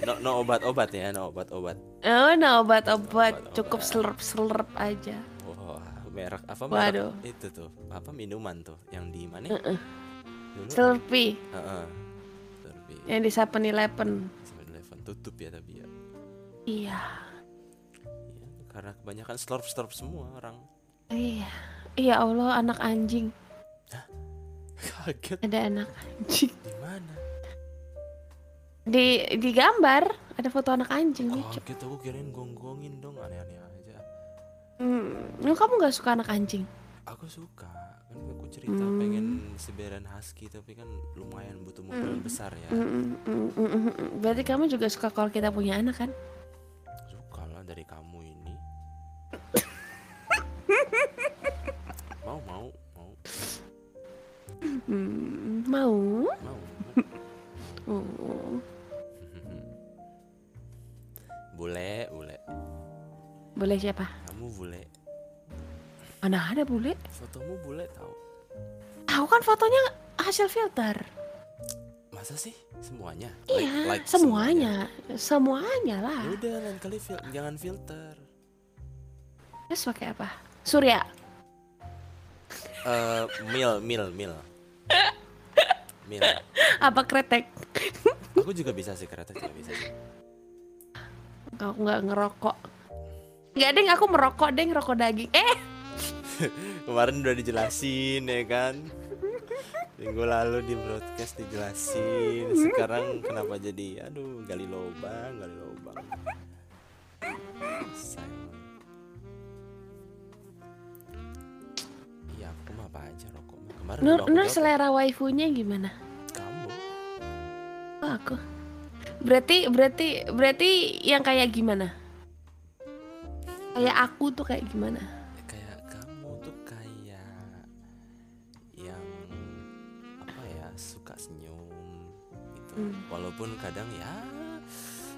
no, no obat-obat ya, no obat-obat. Oh, nah obat-obat cukup slurp-slurp aja. Wah, merek apa Waduh. merek itu tuh? Apa minuman tuh yang di mana? Dulu. Slurpee Heeh. Slurpee. yang di 7-Eleven. 7-Eleven tutup ya tapi ya. Iya. Iya, karena kebanyakan slurp-slurp semua orang. Iya. Iya Allah anak anjing. Kaget Ada anak anjing. di mana? Di di gambar ada foto anak anjing lucu. Kaget aku kirain gonggongin dong aneh-aneh aja. Hmm, lu kamu nggak suka anak anjing? Aku suka kan aku cerita Hmm. pengen seberan husky tapi kan lumayan butuh mobil besar ya. Mm, mm, mm, mm, mm, mm. Berarti kamu juga suka kalau kita punya anak kan? Suka lah dari kamu ini. Hmm, mau? mau. Oh. bule bule Boleh siapa? kamu bule Mana ada bule? fotomu bule tahu Aku kan fotonya hasil filter. masa sih semuanya Iya, semuanya. Semuanya lah. Ya udah lain kali fil- jangan filter Terus pakai apa? Surya. Eh mil mil mil mil Apa kretek? aku juga bisa sih kereta juga bisa sih. Aku nggak ngerokok. Nggak deng, aku merokok deng, rokok daging. Eh, kemarin udah dijelasin ya kan? Minggu lalu di broadcast dijelasin sekarang kenapa jadi aduh gali lubang gali lubang iya aku mah apa aja kemarin Nur, Nur selera waifunya gimana? kamu Oh, aku. Berarti berarti berarti yang kayak gimana? Kayak aku tuh kayak gimana? kayak kamu tuh kayak yang apa ya suka senyum gitu Hmm. walaupun kadang ya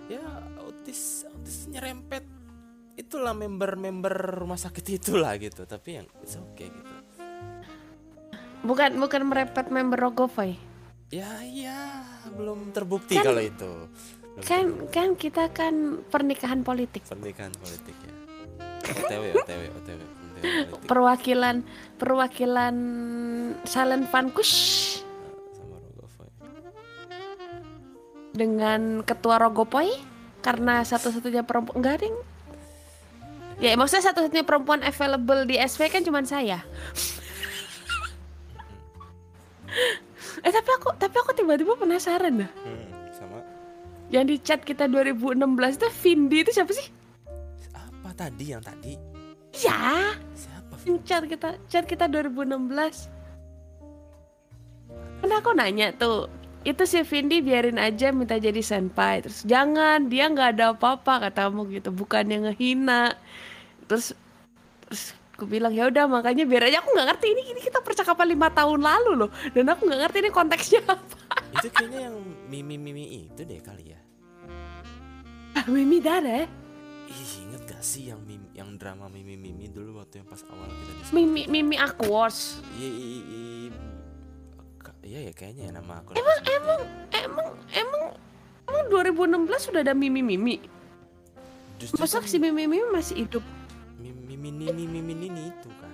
ya autis autis nyerempet itulah member-member rumah sakit itulah gitu tapi yang it's okay gitu Bukan bukan merepet member Rogovoy. ya ya belum terbukti Kan- kalau itu Belum Kan terbukti. kan kita kan pernikahan politik. pernikahan politik ya otw otw otw Perwakilan perwakilan Silent Vanquish sama Rogovoy dengan ketua Rogopoy karena satu-satunya perempuan enggak ding. Ya maksudnya satu-satunya perempuan available di SV kan cuma saya. Eh tapi aku tapi aku tiba-tiba penasaran dah. Hmm, sama Yang di chat kita 2016 itu Vindi itu siapa sih? apa tadi yang tadi Ya, siapa yang chat kita chat kita 2016. Kan aku nanya tuh, itu si Vindi biarin aja minta jadi senpai. Terus jangan, dia nggak ada apa-apa katamu gitu, bukannya ngehina. Terus terus aku bilang ya udah makanya biar aja aku nggak ngerti ini ini kita percakapan lima tahun lalu loh dan aku nggak ngerti ini konteksnya apa. itu kayaknya yang mimi mimi itu deh kali ya Ah, Mimi Dada, ih inget gak sih yang mimi, yang drama mimi mimi dulu waktu yang pas awal kita diskusi Mimi Mimi Aquos. iya iya iya Ka- iya ya kayaknya ya nama aku emang Emang emang emang emang 2016 sudah ada Mimi Mimi. Masa kan si Mimi Mimi masih hidup? Mimi mimi nini mimi nini itu kan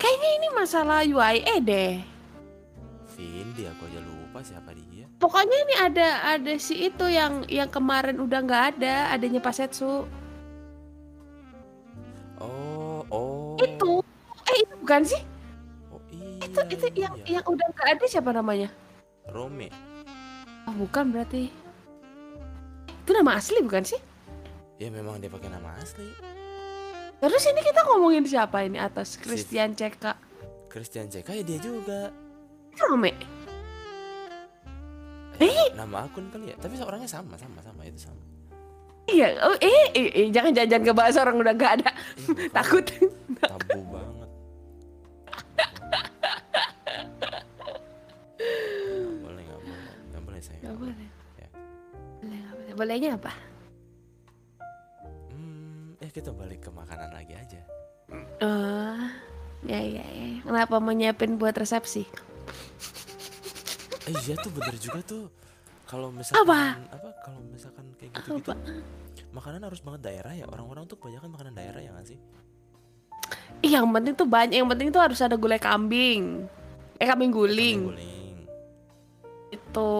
Kayaknya ini masalah UIE deh. Vindi aku aja lupa siapa dia Pokoknya ini ada ada si itu yang yang kemarin udah nggak ada, adanya Pasetsu. oh oh Itu. Eh itu bukan sih? oh iya Itu itu yang iya. yang udah nggak ada siapa namanya? Rome Oh, bukan berarti. Itu nama asli bukan sih? Ya memang dia pakai nama asli Terus ini kita ngomongin siapa ini atas Christian CK? Christian CK ya dia juga Rame. nama akun kali ya tapi orangnya sama sama sama itu sama Iya, oh, eh, eh, eh, jangan jangan ke bahas orang udah nggak ada. Makanya Takut. tabu banget boleh nggak boleh nggak boleh saya Gak boleh. Ya. Boleh, boleh. Bolehnya apa? Kita balik ke makanan lagi aja Oh, ya ya ya. Kenapa mau nyiapin buat resepsi? eh iya tuh bener juga tuh kalau misalkan Apa? apa kalau misalkan kayak gitu-gitu makanan harus banget daerah ya orang-orang tuh kebanyakan makanan daerah ya nggak sih Ih, yang penting tuh banyak. Yang penting tuh harus ada gulai kambing. Eh kambing guling. Kambing guling Itu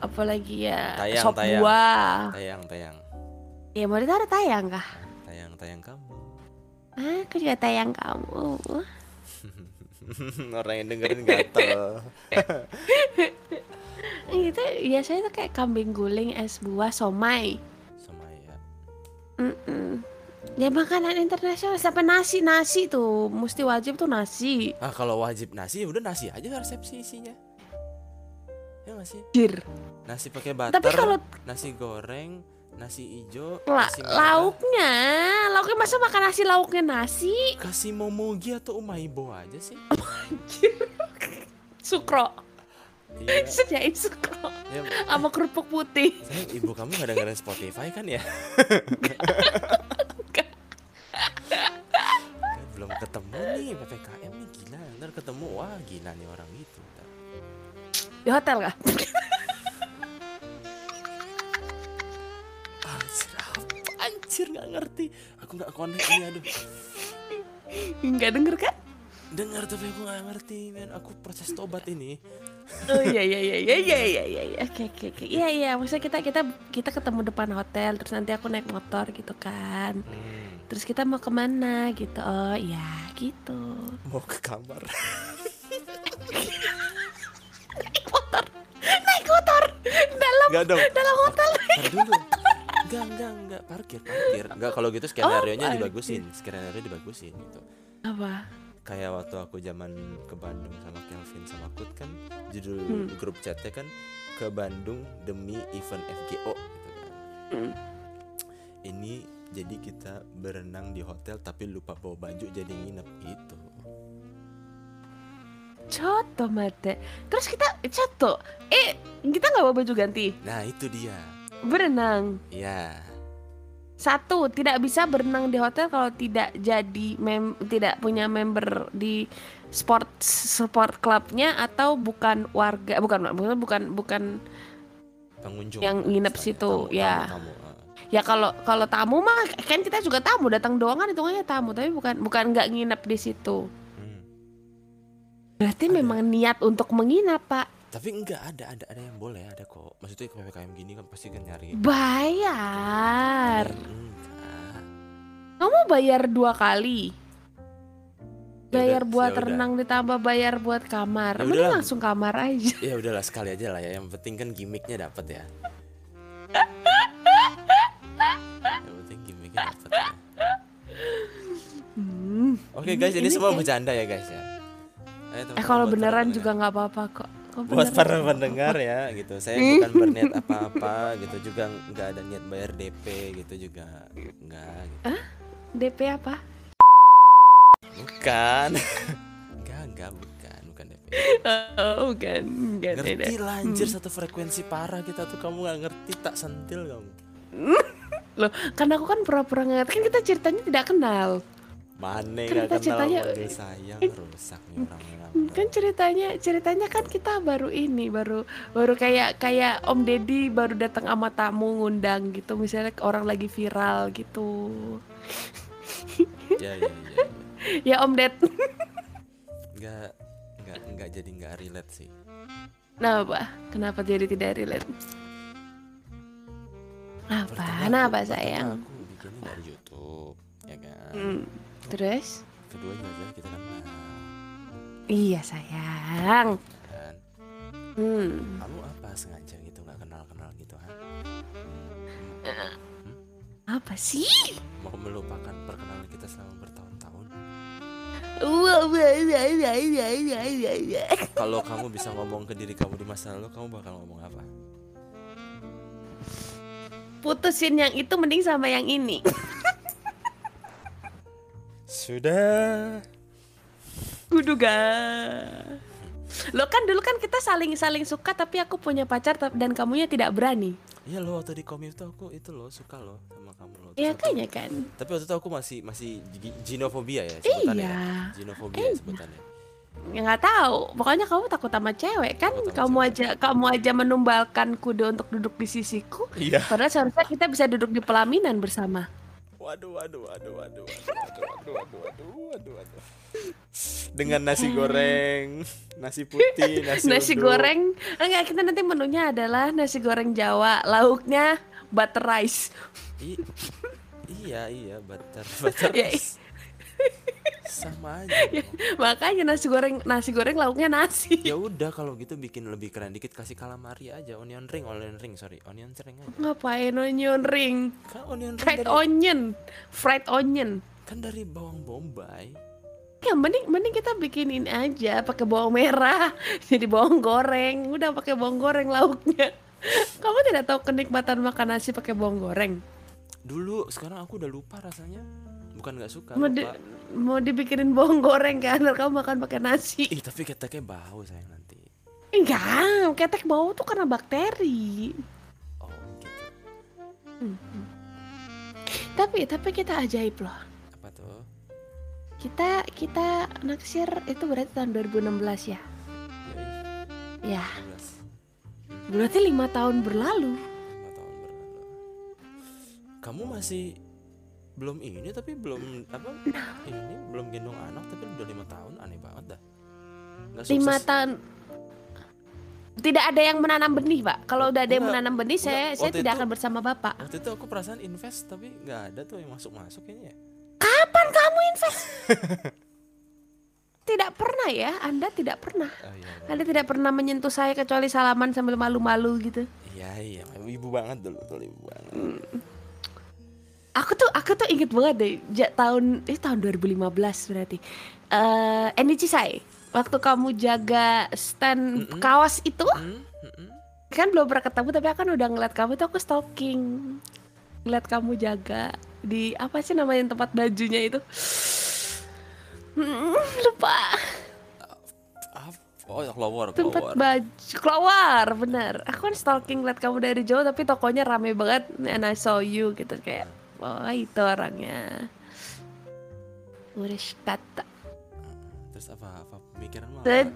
apalagi ya Tayang, sop tayang. buah. tayang tayang Ya mau ada tayang kah? Tayang kamu Ah, aku juga tayang kamu. orang yang dengerin gatel Itu biasanya tuh kayak kambing guling, es buah, somai. sama ya Mm-mm. Ya makanan internasional sampai nasi nasi tuh mesti wajib tuh nasi. ah kalau wajib nasi ya udah nasi aja resepsi isinya ya nggak sih Jir. nasi pakai butter Tapi kalau nasi goreng nasi hijau la- nasi merah. lauknya, lauknya masa makan nasi lauknya nasi? kasih momogi atau umaibo aja sih. Sukro, iya. Sediain sukro. Ya sama kerupuk putih. sayang ibu kamu nggak dengerin Spotify kan ya? Belum ketemu nih ppkm nih. Gila ntar ketemu. Wah gila nih orang gitu ntar. Di hotel kah? Anjir apa anjir nggak ngerti. Aku nggak connect ini aduh. Enggak denger kan? dengar tapi aku nggak ngerti men. Aku proses tobat ini. Oh iya iya iya iya iya iya iya iya. Oke oke oke. Iya iya. Maksudnya kita kita kita ketemu depan hotel terus nanti aku naik motor gitu kan. Hmm, terus kita mau ke mana gitu? Oh iya gitu. Mau ke kamar dalam nggak dong. dalam hotel. Ntar dulu. Enggak, enggak, enggak, parkir, parkir. Enggak, kalau gitu skenario nya Oh, dibagusin. Skenario dibagusin gitu. Apa? Kayak waktu aku zaman ke Bandung sama Kelvin sama Kut kan Judul Hmm. grup chatnya kan Ke Bandung demi event FGO gitu kan. Hmm. Ini jadi kita berenang di hotel tapi lupa bawa baju jadi nginep gitu Coto mate terus kita coto eh kita nggak bawa baju ganti Nah itu dia berenang Ya satu tidak bisa berenang di hotel kalau tidak jadi mem tidak punya member di sport sport clubnya atau bukan warga bukan bukan bukan bukan pengunjung Yang nginep situ, Tamu, ya. tamu, tamu, ah. ya kalau kalau tamu mah kan kita juga tamu datang doang kan hitungannya tamu tapi bukan bukan nggak nginep di situ. Berarti Ada. memang niat untuk menginap pak Tapi enggak ada, ada, ada yang boleh, ada kok. Maksudnya PPKM gini kan pasti kan nyari. bayar yang enggak. kamu bayar dua kali bayar Yaudah, buat yaudah. renang ditambah bayar buat kamar Ya mending langsung kamar aja Ya udahlah sekali aja lah ya. Yang penting kan gimmicknya dapat ya. Yang penting gimmicknya dapat ya. Hmm. Oke Ini- guys, ini, ini semua kayak- bercanda ya guys ya. Eh teman-teman, kalau beneran juga nggak apa-apa kok. Kok buat para nggak pendengar ya gitu. Saya bukan berniat apa-apa gitu juga nggak ada niat bayar DP gitu juga enggak gitu. DP apa? Bukan. enggak, enggak bukan, bukan DP. Oh, bukan. Bukan. Ngerti lah anjir satu frekuensi parah kita tuh kamu nggak ngerti tak sentil kamu. Loh, karena aku kan pura-pura nggak ngerti. Kan kita ceritanya tidak kenal. Mana Kan kita ceritanya- sayang rusak nih orang Kan ceritanya ceritanya kan kita baru ini, baru baru kayak kayak Om Deddy baru datang sama tamu ngundang gitu. Misalnya orang lagi viral gitu. Ya ya ya. Ya Om Ded. Nggak nggak nggak jadi nggak relate sih. Kenapa? Kenapa jadi tidak relate? Apa? Kenapa sayang? Aku bikinnya dari YouTube, ya kan. Hmm. Terus? Kedua juga kita kenal, Iya sayang. kan. Hmm. Kamu apa sengaja gitu nggak kenal kenal gitu ha? Apa sih? Mau melupakan perkenalan kita selama bertahun-tahun? Kalau kamu bisa ngomong ke diri kamu di masa lalu, kamu bakal ngomong apa? Putusin yang itu mending sama yang ini. Sudah. Kuduga. Lo kan dulu kan kita saling saling suka tapi aku punya pacar dan kamunya tidak berani. Iya lo waktu di komik tuh aku itu lo suka lo sama kamu lo. Iya kayaknya kan. Tapi waktu itu aku masih masih gi- ginofobia ya sebutannya. Iya. ya? Ginofobia ya sebutannya. Ya nggak tahu. Pokoknya kamu takut sama cewek kan? Takut sama Kamu cewek. aja kamu aja menumbalkan kuda untuk duduk di sisiku. Iya. Padahal seharusnya kita bisa duduk di pelaminan bersama. Waduh, waduh, waduh, waduh, waduh, waduh, waduh, waduh, waduh. Dengan nasi goreng, nasi putih, nasi, Nasi uduk. goreng. Enggak, kita nanti menunya adalah nasi goreng Jawa. Lauknya butter rice. I- iya, iya, butter, butter. Ya, rice. Sama aja. dong. Makanya nasi goreng nasi goreng lauknya nasi. Ya udah kalau gitu bikin lebih keren dikit kasih calamari aja, onion ring, onion ring, sorry, onion ring aja. Ngapain onion ring? Kan onion ring Fried dari, onion. Fried onion. kan dari bawang bombay. Ya mending mending kita bikinin aja pakai bawang merah. Jadi bawang goreng. Udah pakai bawang goreng lauknya. Kamu tidak tahu kenikmatan makan nasi pakai bawang goreng? Dulu, sekarang aku udah lupa rasanya. Bukan nggak suka, Mau, di- lupa. mau dibikinin bawang goreng kan? Kamu makan pakai nasi. Ih, tapi keteknya bau sayang nanti. Enggak, ketek bau tuh karena bakteri. Oh, gitu. Tapi tapi kita ajaib loh. Apa tuh? Kita kita naksir itu berarti tahun 2016 ya. Ya, Ya, 12. berarti lima tahun berlalu. Kamu masih belum ini tapi belum apa ini belum gendong anak tapi udah lima tahun aneh banget dah. Nggak Lima tahun. Tidak ada yang menanam benih, Pak. Kalau udah ada yang menanam benih, saya enggak. saya Waktu tidak itu- akan bersama Bapak. Waktu itu aku perasaan invest tapi nggak ada tuh yang masuk masuk kayaknya. ya. Kapan kamu invest? tidak pernah ya, Anda tidak pernah. Oh, iya, iya. Anda tidak pernah menyentuh saya kecuali salaman sambil malu-malu gitu. Iya iya, ibu banget dulu tuh ibu banget. Aku tuh aku tuh inget banget deh ja- tahun eh tahun 2015 berarti. Eh Enichi Sai, waktu kamu jaga stand Mm-mm. kaos itu Hmm, hmm, hmm. kan belum pernah ketemu tapi aku kan udah ngeliat kamu tuh aku stalking. Ngeliat kamu jaga di apa sih namanya tempat bajunya itu? Hmm, lupa. Ah, Oh, keluar Tempat baju keluar, bener. Aku kan stalking liat kamu dari jauh tapi tokonya rame banget and I saw you gitu kayak oh itu orangnya. Urishikata. Terus apa apa pemikiran? Terus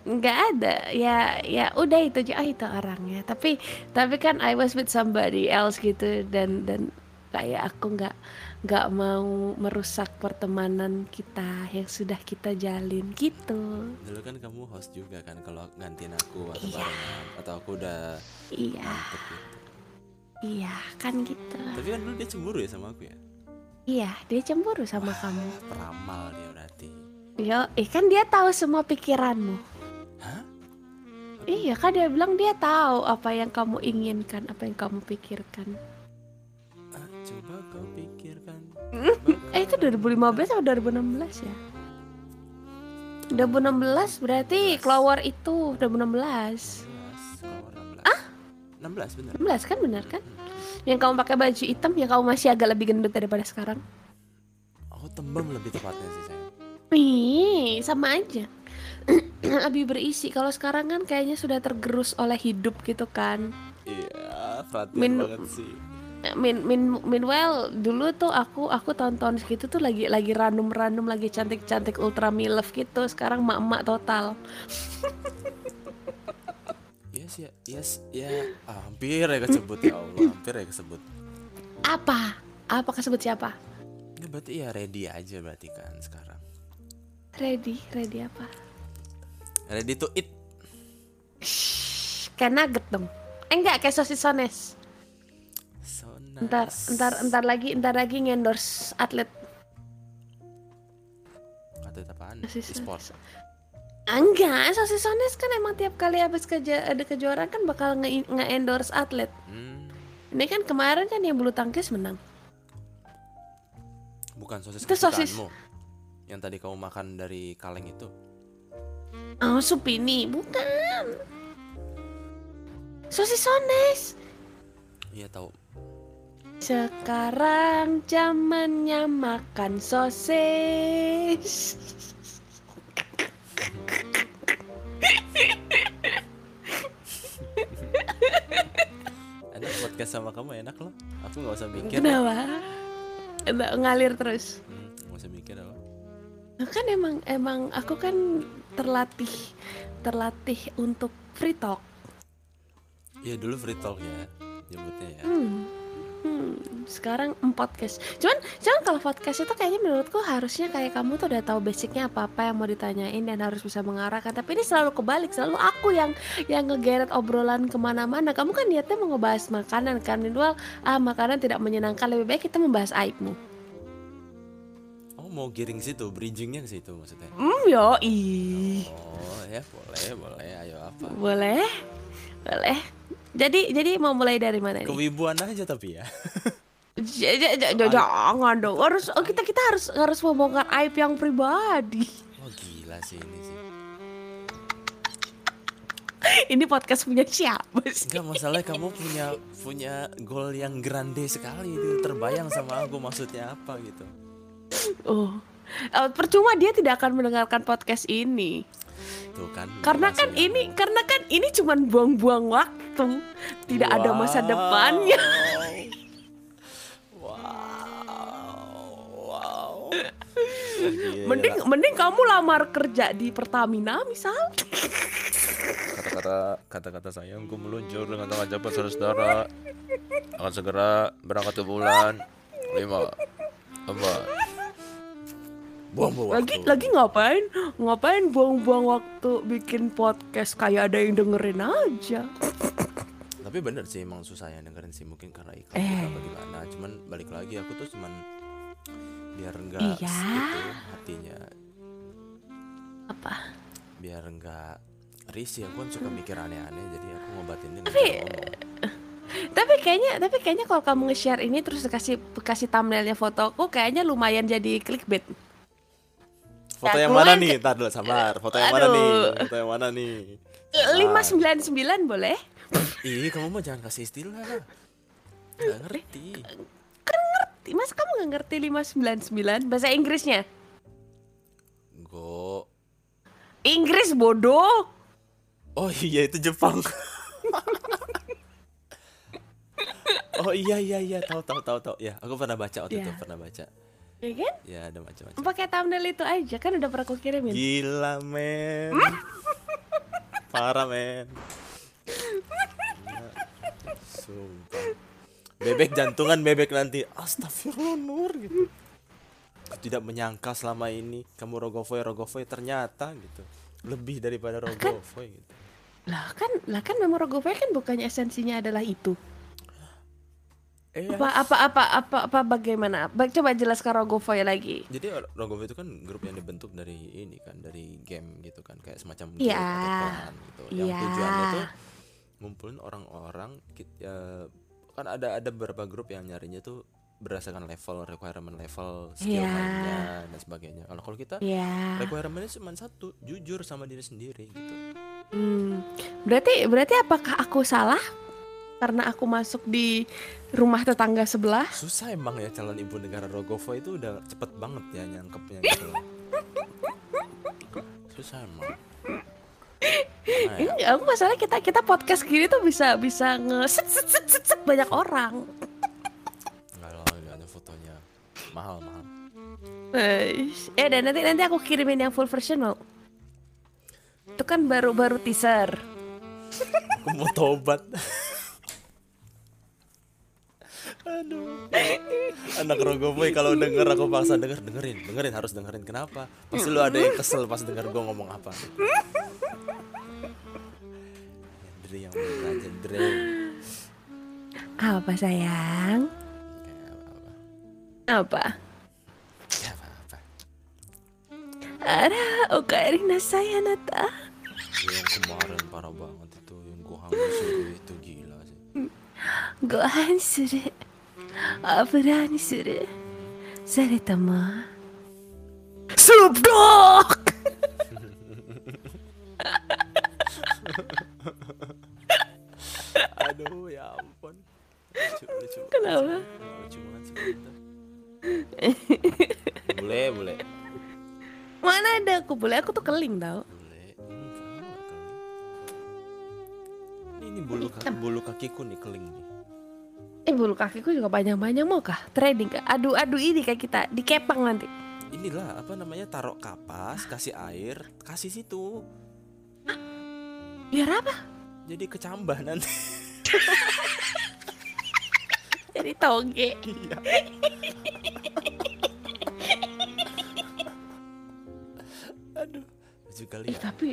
nggak ada ya ya udah itu aja ah, itu orangnya tapi tapi kan I was with somebody else gitu dan dan kayak aku nggak nggak mau merusak pertemanan kita yang sudah kita jalin gitu Dulu kan kamu host juga kan kalau gantiin aku atau Iya. barengan atau aku udah iya gitu. Iya kan gitu Tapi kan dulu dia cemburu ya sama aku ya. iya dia cemburu sama kamu Peramal dia berarti. yo eh kan dia tahu semua pikiranmu Hah? iya kan dia bilang dia tahu apa yang kamu inginkan apa yang kamu pikirkan Ah, coba kau pikirkan. Eh itu 2015 atau 2016 ya? 2016 berarti keluar itu 2016 16 bener. 16 kan benar kan? Yang kamu pakai baju hitam yang kamu masih agak lebih gendut daripada sekarang Aku tembem lebih tepatnya sih sayang. Ih sama aja Lebih berisi Kalau sekarang kan kayaknya sudah tergerus oleh hidup gitu kan Iya, perhatian Min- banget sih. Min, min, meanwhile dulu tuh aku aku tahun-tahun segitu tuh lagi lagi ranum-ranum lagi cantik-cantik ultra milf gitu sekarang mak-mak total Yes ya, yes ya. Ah, hampir ya kesebut ya Allah, hampir ya kesebut. apa apa kesebut siapa Ya berarti ya ready aja berarti kan sekarang. ready ready apa Ready to eat. Kayak nugget dong eh enggak kayak sosis sones So nice. ntar ntar ntar lagi ntar lagi ngendorse atlet Atlet apaan? sosis E-sport. Enggak sosis sones kan emang tiap kali habis keja ada kejuaraan kan bakal nge, endorse atlet. Hmm, ini kan kemarin kan yang bulu tangkis menang. Bukan sosis Itu sosis. Yang tadi kamu makan dari kaleng itu. oh supini bukan. Sosis sones Iya tahu. sekarang zamannya makan sosis podcast sama kamu enak loh. Aku nggak usah mikir. kenapa Nggak, ngalir terus Hmm, nggak usah mikir loh. Nah, kan emang emang aku kan terlatih terlatih untuk free talk. ya dulu free talk ya nyebutnya ya Hmm. Hmm, sekarang em podcast. Cuman, cuman kalau podcast itu kayaknya menurutku harusnya kayak kamu tuh udah tahu basicnya apa-apa yang mau ditanyain dan harus bisa mengarahkan. Tapi ini selalu kebalik, selalu aku yang yang ngegeret obrolan ke mana-mana. Kamu kan niatnya mau ngebahas makanan kan, Nidwal. Ah, makanan tidak menyenangkan. Lebih baik kita membahas aibmu. oh mau giring situ bridgingnya ke situ maksudnya Hmm, yo ih. oh ya boleh boleh ayo apa Boleh, boleh. Jadi, jadi mau mulai dari mana nih? kewibuan aja tapi ya Jangan dong. Harus oh, kita kita harus harus membongkar aib yang pribadi. oh gila sih ini sih Ini podcast punya siapa sih? Enggak masalah kamu punya punya goal yang grande sekali itu terbayang sama aku maksudnya apa gitu Oh. Eh, percuma dia tidak akan mendengarkan podcast ini. Tuh kan Karena kan maksudnya. ini karena kan ini cuman buang-buang waktu. Tidak ada masa Wow. depannya. wow wow Gila. Mending mending kamu lamar kerja di Pertamina misal. kata-kata kata-kata sayangku meluncur dengan tangan cepat saudara akan segera berangkat ke bulan lima empat buang-buang Lagi waktu. lagi ngapain? Ngapain buang-buang waktu bikin podcast kayak ada yang dengerin aja. tapi bener sih emang susah ya dengerin sih mungkin karena iklan Eh. kita apa gimana cuman balik lagi aku tuh cuman biar enggak Iya. gitu hatinya Apa? biar enggak risih aku kan suka mikir aneh-aneh jadi aku ngobatinnya dengan Tapi- ngomong. Tapi kayaknya tapi kayaknya kalau kamu nge-share ini terus kasih kasih thumbnailnya fotoku kayaknya lumayan jadi clickbait. Foto Ya, yang mana nih ke- tar dulu sabar foto yang mana nih foto yang mana nih Lima sembilan sembilan boleh? Ih, kamu mah jangan kasih istilah. Gak ngerti. Mas kamu nggak ngerti 599 bahasa Inggrisnya? Go. Inggris bodoh. Oh iya itu Jepang. oh iya iya iya tahu tahu tahu tahu. Ya, aku pernah baca waktu itu Ya. pernah baca. Ya kan? Ya, ada macam-macam. Pakai thumbnail itu aja kan udah pernah aku kirimin. Gila, men. Parah, men. Sumpah. Bebek jantungan bebek nanti. Astagfirullah Nur gitu. Aku tidak menyangka selama ini kamu rogofoy rogofoy ternyata gitu. Lebih daripada rogofoy gitu. Lah kan lah kan memang Rogofoy kan bukannya esensinya adalah itu. Eh, Apa apa apa apa apa bagaimana? Ba- Coba jelaskan Rogofoy lagi. Jadi Rogofoy itu kan grup yang dibentuk dari ini kan, dari game gitu kan, kayak semacam Iya. guild atau clan gitu. Yang Iya. tujuannya tuh ngumpulin orang-orang ya, kan ada ada beberapa grup yang nyarinya tuh berdasarkan level requirement level skill Iya. mainnya dan sebagainya. Kalau kalau kita Ya. requirementnya cuma satu, jujur sama diri sendiri gitu. Hmm. Berarti berarti apakah aku salah? Karena aku masuk di rumah tetangga sebelah. Susah emang ya calon ibu negara Rogofoy itu udah cepet banget ya nyangkepnya gitu. Susah emang. Nah, ya. Ini aku masalah kita kita podcast gini tuh bisa bisa nge set, set, set, set, set banyak orang. Enggak lah, enggak ada fotonya. Mahal, mahal. Eh, eh, dan nanti nanti aku kirimin yang full version mau. Itu kan baru baru teaser. Aku mau tobat. Aduh. Anak Rogoboy kalau denger aku paksa denger, dengerin, dengerin harus dengerin. Kenapa? Pasti lu ada yang kesel pas denger gua ngomong apa. Dre yang bener aja, Dre. Apa sayang? Apa? Ya apa-apa. Ara, okaeri nasai anata. Ya, yang kemarin parah banget itu yang gua hamil itu gila sih. Gohan suru. Abura ni suru. Saretama. Sup dog! Aduh, ya ampun. Lucu, lucu. Kenapa? Lucu banget sih kita. Bule, bule. Mana ada aku boleh aku tuh keling tau. Ini bulu kaki, bulu kakiku nih keling nih. Eh bulu kakiku juga banyak-banyak mau kah? Trading kah? Adu-adu ini kayak kita di kepang nanti. inilah apa namanya taruh kapas kasih air kasih situ Biar apa? jadi kecambah nanti Jadi toge. Iya. aduh lucu kali ya tapi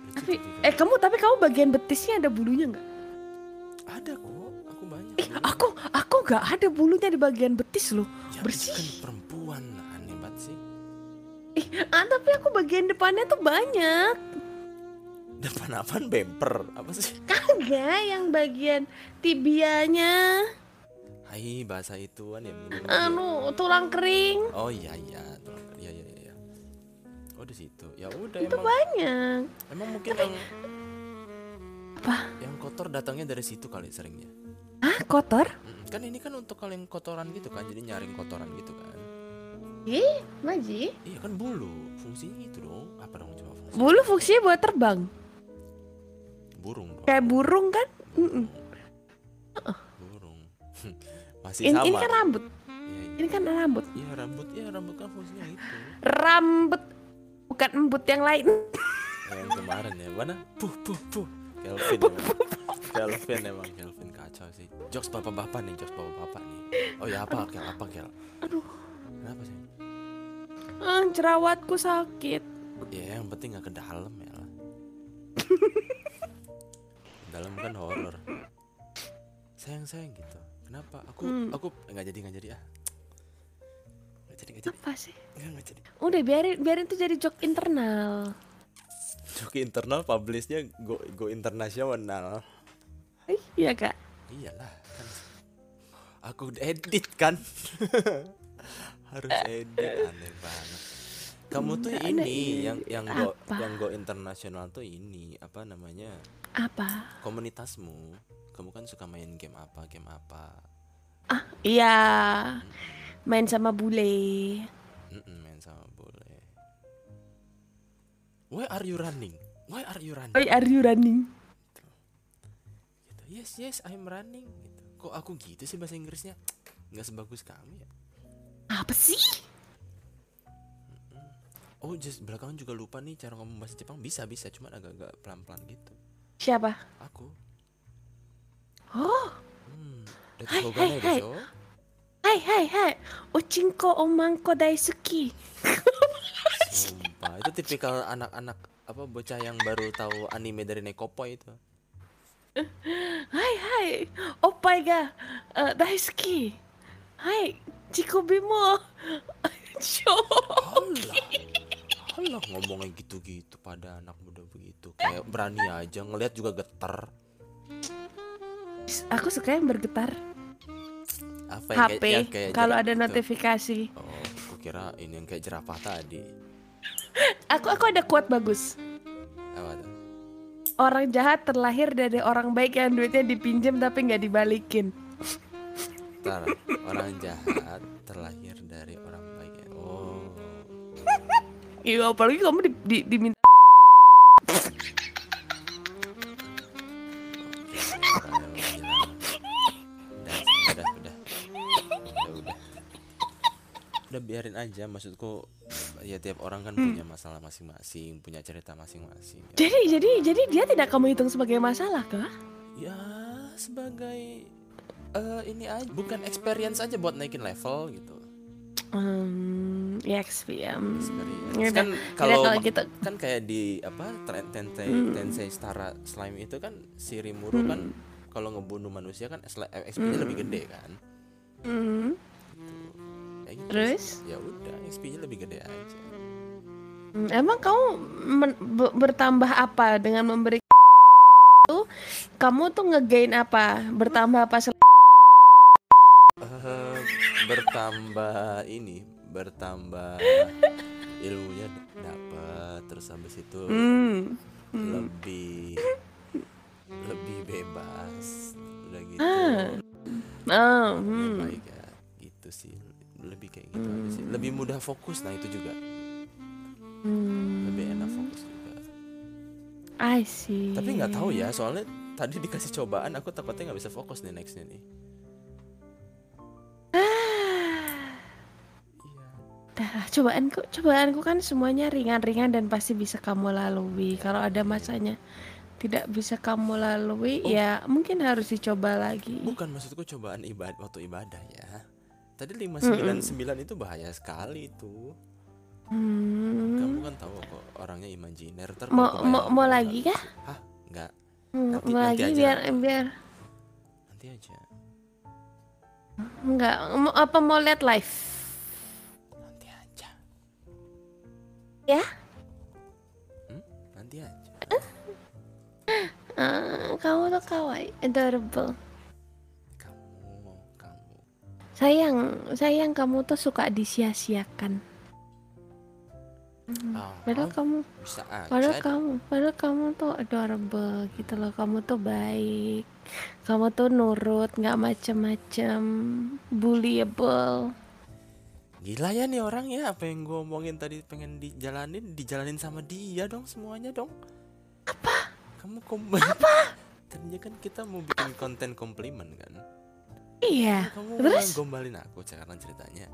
Lucu tapi kan? eh kamu tapi kamu bagian betisnya ada bulunya nggak? ada kok banyak Ih, aku aku nggak ada bulunya di bagian betis loh. ya, bersih. itu kan perempuan aneh banget sih Ih, ah, tapi aku bagian depannya tuh banyak. depan apaan bemper apa sih Kagak yang bagian tibianya, Hai bahasa ituan ya minum anu tulang kering. oh iya iya tulang- iya iya iya oh di situ ya udah Itu emang banyak. emang mungkin yang Apa? yang kotor datangnya dari situ kali seringnya Ah, kotor? Mm, kan ini kan untuk kalau yang kotoran gitu kan jadi nyaring kotoran gitu kan Ih, Maji. iya kan bulu fungsinya itu dong apa dong coba fungsi Bulu fungsinya buat terbang. burung dong Kayak burung kan? Mm-mm. burung masih Ini, sama ini kan rambut. Iya, iya. Ini kan rambut. Iya rambut, ya rambut kan fungsinya itu. Rambut bukan embut yang lain. yang kemarin ya mana puh puh puh Kelvin Kelvin emang Kelvin kacau sih. Jokes bapak-bapak nih jokes bapak-bapak nih. Oh ya apa Kel? Apa Kel? Aduh. kenapa sih? Ah, jerawatku sakit. ya yang penting nggak ke dalam ya lah. Dalam kan horor. Sayang sayang gitu. Kenapa? Aku Hmm. aku nggak jadi nggak jadi ah. Nggak jadi nggak jadi. Apa sih? nggak nggak jadi. Udah biarin biarin itu jadi joke internal. Joki internal publishnya go go internasional. Iya kak. Iyalah kan aku edit kan harus edit aneh banget. Kamu tuh ada ini yang yang go Apa? yang go internasional tuh ini apa namanya Apa? komunitasmu. Kamu kan suka main game apa game apa. Iya. Main sama bule. Mm-mm, main sama boleh. Why are you running? Why are you running? Oh, are you running? Yes yes I'm running. Gitu. Kok aku gitu sih bahasa Inggrisnya? Nggak sebagus kamu ya? Apa sih? Oh, just belakangan juga lupa nih cara ngomong bahasa Jepang bisa bisa, cuman agak-agak pelan-pelan gitu. Siapa? Aku. Oh, Hmm. Hai, hai, hai. hai hai hai. Ochinko omangko daisuki. Sumpah, itu tipikal anak-anak apa bocah yang baru tahu anime dari Nekopo itu. Hai hai. Oppai ga uh, daisuki. Hai, chikobi mo. Show. Alah. Alah ngomongnya gitu-gitu pada anak muda begitu. Kayak berani aja ngelihat juga getar. Aku suka yang bergetar. Apa yang HP kayak, kalau ada gitu. notifikasi. Oh, aku kira ini yang kayak jerapah tadi. Aku aku ada quote bagus. Orang jahat terlahir dari orang baik yang duitnya dipinjam tapi nggak dibalikin. Ntar, orang jahat terlahir dari orang baik ya. Oh. Iya, apalagi kamu di, di- diminta udah udah udah udah udah biarin aja maksudku ya tiap orang kan punya masalah masing-masing punya cerita masing-masing ya, Jadi jadi jadi dia tidak kamu hitung sebagai masalah kah? ya sebagai eh, ini aja bukan experience aja buat naikin level gitu Hmm, ya experience. experience Ya kan Yaudah, kalau gitu. kan kayak di apa Tren- tensei Hmm. tensei Stara slime itu kan si Rimuru kan kalau ngebunuh manusia kan XP-nya lebih gede kan Hmm, Terus? ya udah XP-nya lebih gede aja hmm, emang kamu bertambah apa dengan memberi itu? Kamu tuh ngegain apa? Bertambah apa? sel- Eh, bertambah ini bertambah ilmunya dapat terus habis itu Hmm. lebih lebih bebas udah gitu Ah. Oh, ya hmm. baik ya gitu sih lebih kayak gitu aja sih lebih mudah fokus nah itu juga Hmm. lebih enak fokus juga I see. tapi nggak tahu ya soalnya tadi dikasih cobaan aku takutnya nggak bisa fokus nih nextnya nih Ah, iya dah Iya, cobaanku cobaanku kan semuanya ringan-ringan dan pasti bisa kamu lalui. Kalau ada masanya tidak bisa kamu lalui, Oh. ya mungkin harus dicoba lagi. Bukan maksudku cobaan ibadah waktu ibadah ya. Tadi 599 itu bahaya sekali itu. Kamu Hmm. kan tahu kok orangnya imajiner. Ntar Mau mau, mau lagi kah? Hah? Enggak. Hmm, Nanti- mau nanti lagi aja. biar biar Nanti aja. enggak mau apa mau lihat live? Nanti aja. Ya? Hmm? Nanti aja. Ah, kamu tuh kawaii, adorable. Kamu, kamu. Sayang, sayang kamu tuh suka disia-siakan. Hmm, Ah, Padahal kamu bisa aja. Padahal kamu, padahal kamu tuh adorable gitu loh. Kamu tuh baik. Kamu tuh nurut, nggak macem-macem, bullyable. Gila ya nih orang ya Apa yang gue omongin tadi pengen dijalanin Dijalanin sama dia dong semuanya dong Apa? Kamu komen Apa? Tadinya kan kita mau bikin konten komplimen kan Iya. Kamu Terus? gombalin aku sekarang ceritanya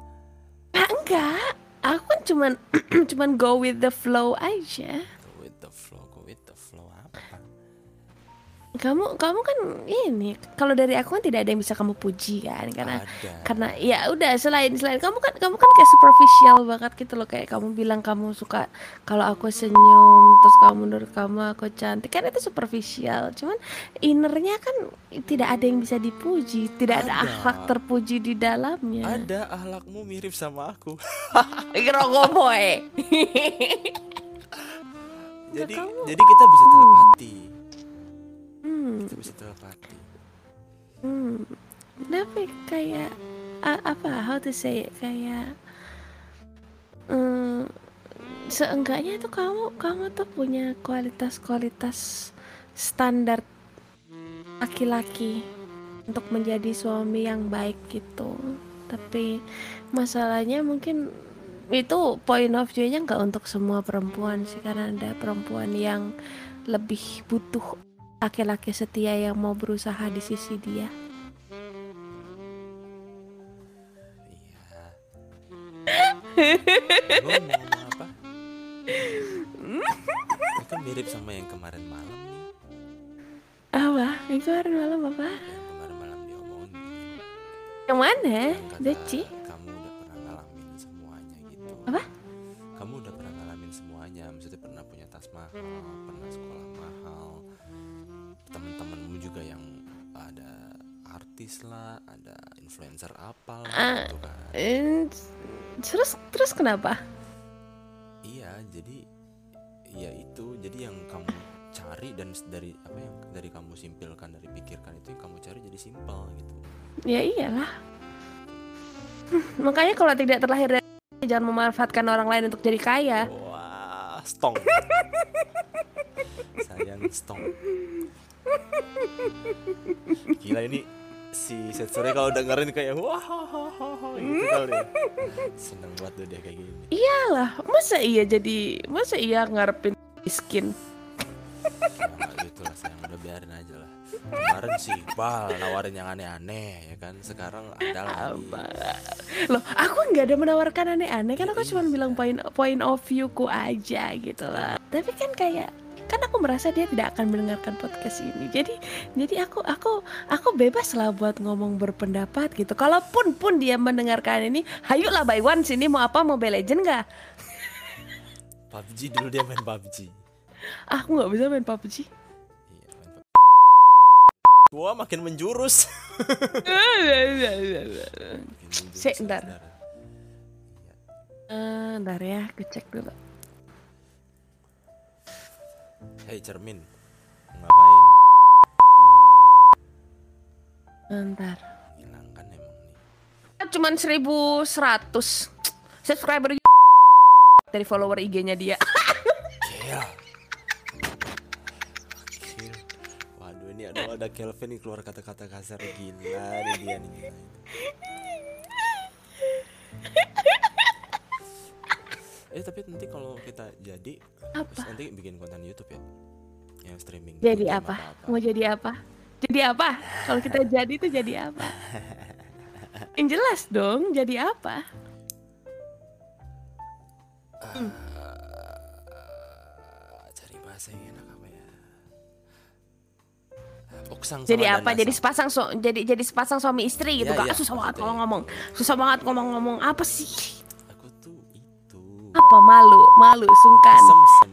Ah, enggak. Aku kan cuman cuman go with the flow aja. Kamu kamu kan ini kalau dari aku kan tidak ada yang bisa kamu puji kan karena Ada. karena ya udah selain selain kamu kan kamu kan kayak superficial banget gitu loh kayak kamu bilang kamu suka kalau aku senyum terus kamu menurut kamu aku cantik kan itu superficial cuman innernya kan tidak ada yang bisa dipuji tidak ada Ada. akhlak terpuji di dalamnya. Ada ahlakmu mirip sama aku. Boy. Jadi kamu- jadi kita bisa telepati hmm, bisa telepati. Hmm. tapi kayak a- apa how to say it, kayak hmm, seenggaknya tuh kamu kamu tuh punya kualitas-kualitas standar laki-laki untuk menjadi suami yang baik gitu. Tapi masalahnya mungkin itu point of view-nya nggak untuk semua perempuan sih karena ada perempuan yang lebih butuh laki-laki setia yang mau berusaha di sisi dia. Iya. Gue mau ngomong apa? Itu mirip sama yang kemarin malam nih. Apa? Itu hari malam apa? Yang kemarin malam diomongin yang mana? Yang kata Deci Kamu udah pernah ngalamin semuanya gitu. Apa? Kamu udah pernah ngalamin semuanya Maksudnya pernah punya tas mahal artis lah Ada influencer apa lah Ah. gitu kan terus terus kenapa Iya jadi Ya itu Jadi yang kamu cari dan dari apa yang dari kamu simpilkan dari pikirkan itu yang kamu cari jadi simpel gitu ya iyalah makanya kalau tidak terlahir dari jangan memanfaatkan orang lain untuk jadi kaya Wah, stong. Sayang stong. Gila ini si Setsure kalau dengerin kayak wah gitu kali ya. Seneng banget tuh dia kayak gini. iyalah masa iya jadi masa iya ngarepin miskin Nah, gitu lah sayang udah biarin aja lah. Kemarin si Iqbal nawarin yang aneh-aneh ya kan. Sekarang ada lagi. loh aku nggak ada menawarkan aneh-aneh kan aku cuma bilang point point of view ku aja gitu lah tapi kan kayak kan aku merasa dia tidak akan mendengarkan podcast ini jadi jadi aku aku aku bebas lah buat ngomong berpendapat gitu kalaupun pun dia mendengarkan ini hayuklah by one sini mau apa mau Legend nggak PUBG dulu dia main PUBG. aku nggak bisa main PUBG Iya. Gua makin menjurus. Sik, ntar. Eh, ntar ya aku cek dulu Hei cermin, ngapain? ntar Hilang kan emang nih. cuman 1100 subscriber dari follower IG-nya dia Gila. Gila. Waduh ini ada ada Kelvin nih keluar kata-kata kasar gila nih dia nih. Eh tapi nanti kalau kita jadi Apa? terus nanti bikin konten YouTube ya yang streaming Jadi game apa? apa-apa. Mau jadi apa? Jadi apa? Kalau kita jadi itu jadi apa? Yang jelas dong, jadi apa? Ah, cari bahasa yang enak apa ya Oksang sama Jadi apa? Jadi sepasang so, jadi jadi sepasang suami istri gitu iya, Ah, susah banget kalau ngomong. Susah banget ngomong-ngomong apa sih? Apa malu, malu, sungkan.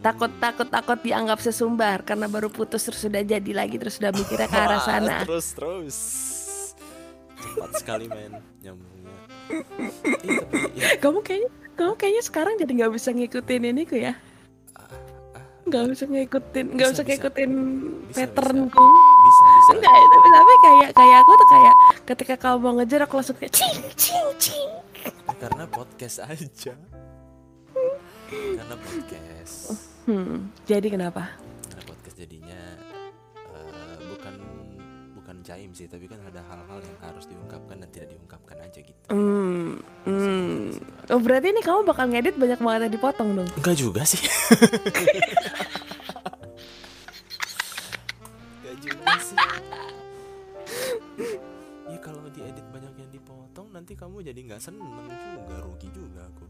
Takut takut takut dianggap sesumbar karena baru putus terus sudah jadi lagi terus sudah mikirnya ke arah sana. Terus terus Cepat sekali men Nyambungnya tapi ya, Kamu kayaknya kamu kayaknya sekarang jadi nggak bisa ngikutin ini ku ya? Nggak bisa ngikutin, nggak Bisa, bisa bisa. ngikutin Bisa, patternku. Bisa bisa Enggak, tapi, tapi kayak kayak aku tuh kayak ketika kamu mau ngejar aku langsung kayak cing cing cing. Karena podcast aja Karena podcast Hmm, jadi kenapa? Karena podcast jadinya eh, Bukan Bukan jaim sih Tapi kan ada hal-hal yang harus diungkapkan Dan tidak diungkapkan aja gitu Hmm, hmm. Oh berarti ini kamu bakal ngedit banyak banget yang dipotong dong? Enggak juga sih Enggak juga sih Ya kalau diedit banyak yang dipotong Nanti kamu jadi nggak seneng juga Rugi juga aku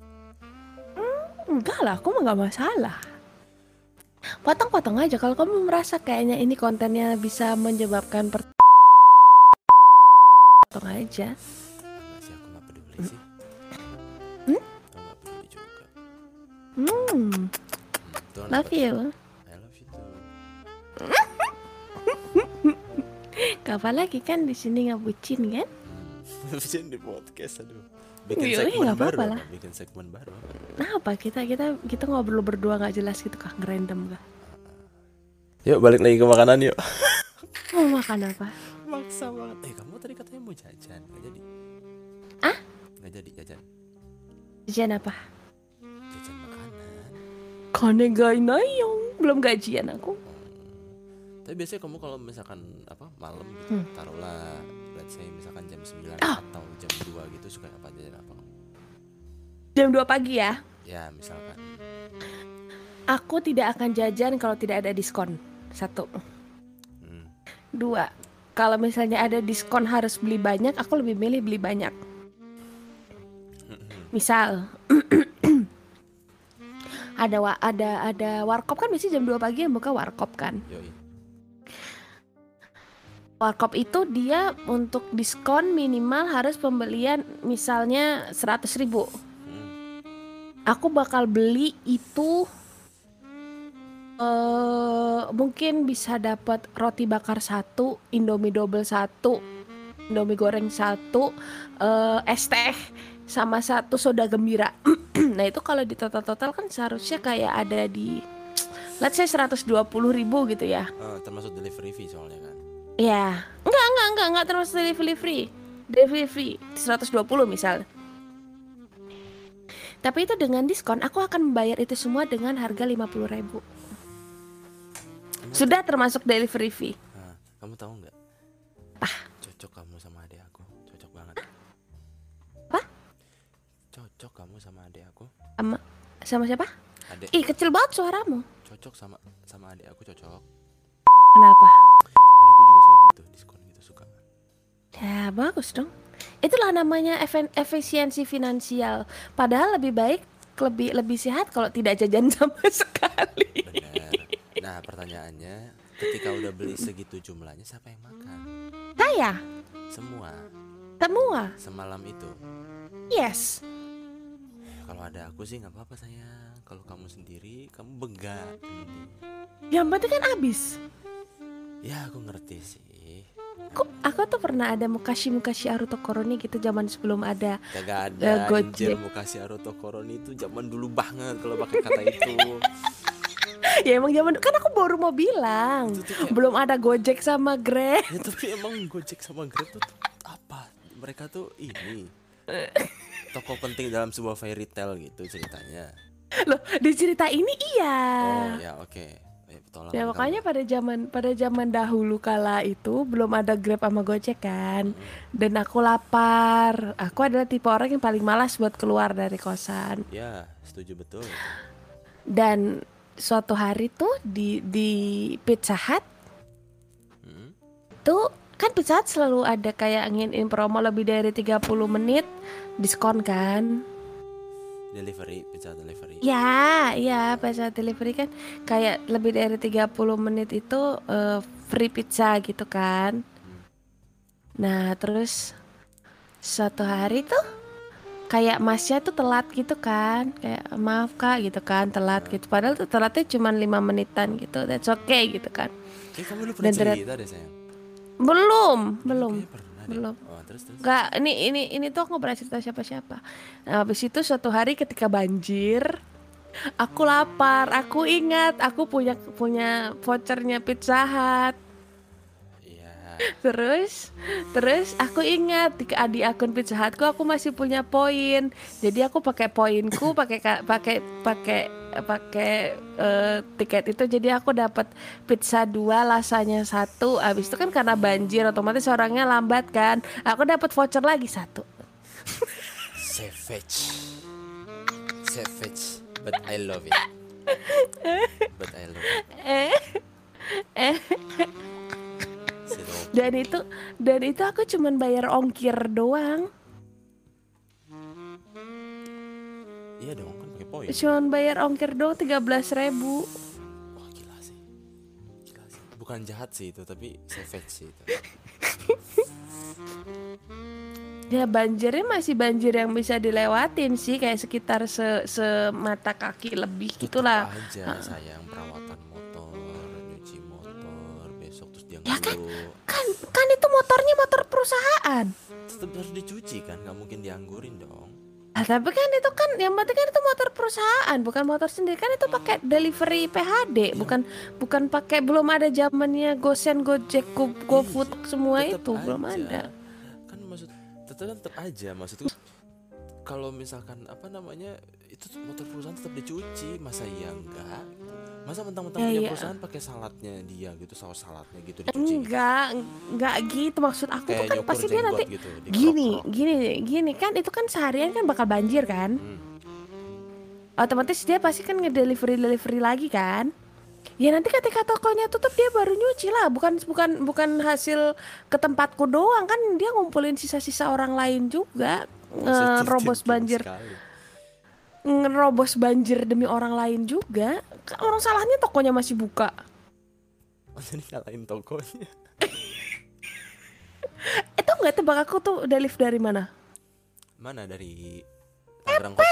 Enggak lah, aku mah nggak masalah. Potong-potong aja kalau kamu merasa kayaknya ini kontennya bisa menyebabkan per potong aja. Enggak sih aku nggak peduli sih Hmm? Aku nggak peduli juga Hmm, don't love you. I love you too Kapan lagi kan di sini ngebucin kan? Hmm. Bikin di podcast aduh Bikin Iya, iya, segmen nggak baru apa-apa apa? lah. Bikin segmen baru apa? Nah apa kita kita kita ngobrol berdua nggak jelas gitu kah ngerandom kah? Yuk balik lagi ke makanan yuk Mau makan apa? Maksa banget Eh kamu tadi katanya mau jajan Gak jadi Ah? Gak jadi jajan Jajan apa? Jajan makanan Kone gak nayong belum gajian aku. Tapi biasanya kamu kalau misalkan apa malam gitu Hmm. Taruhlah let's say misalkan 9 Ah. atau jam 2 gitu suka apa jajan apa? Jam 2 pagi ya. Ya misalkan Aku tidak akan jajan kalau tidak ada diskon. Satu. hmm. Dua, kalau misalnya ada diskon harus beli banyak, aku lebih milih beli banyak. Misal, ada wa- ada ada warkop kan biasanya jam 2 pagi yang buka warkop kan. Yoi Warkop itu dia untuk diskon minimal harus pembelian misalnya 100.000 ribu. Hmm. Aku bakal beli itu eh mungkin bisa dapat roti bakar satu, indomie double satu, indomie goreng satu, eh es teh sama satu soda gembira. nah itu kalau di total-total kan seharusnya kayak ada di let's say 120.000 ribu gitu ya. Ah, Termasuk delivery fee soalnya kan Ya, enggak enggak enggak enggak termasuk delivery free. Delivery free 120 misal. Tapi itu dengan diskon aku akan membayar itu semua dengan harga 50.000 ribu. Sudah termasuk delivery fee. Nah, kamu tahu nggak? Ah. Cocok kamu sama adik aku, cocok banget. Apa? Cocok kamu sama adik aku. Sama sama siapa? Adik Ih, kecil banget suaramu. cocok sama sama adik aku cocok. Kenapa? Adikku Ya, bagus dong. Itulah namanya efen- efisiensi finansial. Padahal lebih baik lebih lebih sehat kalau tidak jajan sama sekali. Benar. Nah, pertanyaannya, ketika udah beli segitu jumlahnya siapa yang makan? Saya, Semua semua. semalam itu. Yes. Kalau ada aku sih nggak apa-apa sayang. Kalau kamu sendiri, kamu begak. Yang penting kan habis. Ya, aku ngerti sih. Aku, aku tuh pernah ada mukashi mukashi Aruto Koroni gitu zaman sebelum ada. Kagak Eh, ada Gojek. anjir mau kasih Aruto Koroni itu zaman dulu banget kalau pakai kata itu. ya emang zaman kan aku baru mau bilang. Kayak- Belum ada Gojek sama Grab. ya tapi emang Gojek sama Grab tuh apa? Mereka tuh ini toko penting dalam sebuah fairy tale gitu ceritanya. Loh, di cerita ini iya. Oh ya oke. Ayo, tolong Ya kamu. makanya pada zaman pada zaman dahulu kala itu belum ada Grab sama Gojek kan. Dan aku lapar. Aku adalah tipe orang yang paling malas buat keluar dari kosan. Ya setuju betul. Dan suatu hari tuh di di Pizza Hut Hmm. tuh kan Pizza Hut selalu ada kayak nginin promo lebih dari 30 menit diskon kan. Delivery pizza delivery Ya, ya pizza delivery kan kayak lebih dari 30 menit itu eh, free pizza gitu kan. Nah, terus suatu hari tuh kayak masnya tuh telat gitu kan. Kayak maaf Kak gitu kan, telat gitu. Padahal tuh telatnya cuma lima menitan gitu. That's okay gitu kan. Kayak Eh, kamu lu pernah Dan cerita deh sayang Belum, belum. Pernah deh. Belum. oh terus terus Enggak, ini ini ini tuh aku nggak pernah cerita siapa-siapa. Nah, habis itu suatu hari ketika banjir, aku lapar, aku ingat aku punya punya vouchernya Pizza Hut. iya Terus terus aku ingat di, di akun Pizza Hutku aku masih punya poin. Jadi aku pakai poinku, pakai ka- pakai pakai pakai eh, tiket itu. Jadi aku dapat pizza dua lasanya satu. Habis itu kan karena banjir otomatis orangnya lambat kan. Aku dapat voucher lagi satu. Savage. Savage but I love it. But I love it. Eh eh dan itu dan itu aku cuman bayar ongkir doang. Iya dong poin cuman bayar ongkir doang tiga belas ribu. Wah gila sih. Gila sih. Bukan jahat sih itu tapi savage sih itu. Ya banjirnya masih banjir yang bisa dilewatin sih kayak sekitar se semata kaki lebih Tetep gitulah. aja sayang perawatan motor nyuci motor besok terus dia Ya kan? kan kan itu motornya motor perusahaan. Tetap harus dicuci kan nggak mungkin dianggurin dong Ah, tapi kan itu kan yang penting kan itu motor perusahaan bukan motor sendiri. Kan itu pakai delivery PHD bukan bukan pakai belum ada zamannya GoSend Gojek Go, GoFood semua Tetep itu belum ada. Kan maksud tetap tetap aja maksudku kalau misalkan apa namanya itu tuh motor perusahaan tetap dicuci masa iya enggak? Masa mentang-mentang Ya, punya iya. perusahaan pakai salatnya dia gitu saus salatnya gitu dicuci enggak enggak gitu maksud aku tuh kayak kan nyukur pasti dia nanti gitu gini gini gini kan itu kan seharian kan bakal banjir kan? Hmm. otomatis dia pasti kan ngedelivery delivery lagi kan? Ya nanti ketika tokonya tutup dia baru nyuci lah. Bukan bukan bukan hasil ke tempatku doang kan dia ngumpulin sisa-sisa orang lain juga ngerobos gitu banjir. ngerobos banjir demi orang lain juga kan orang salahnya tokonya masih buka. Oh, jadi nyalain tokonya. Itu nggak tebak aku tuh deliver dari mana? Mana? Dari Tangerang kota? P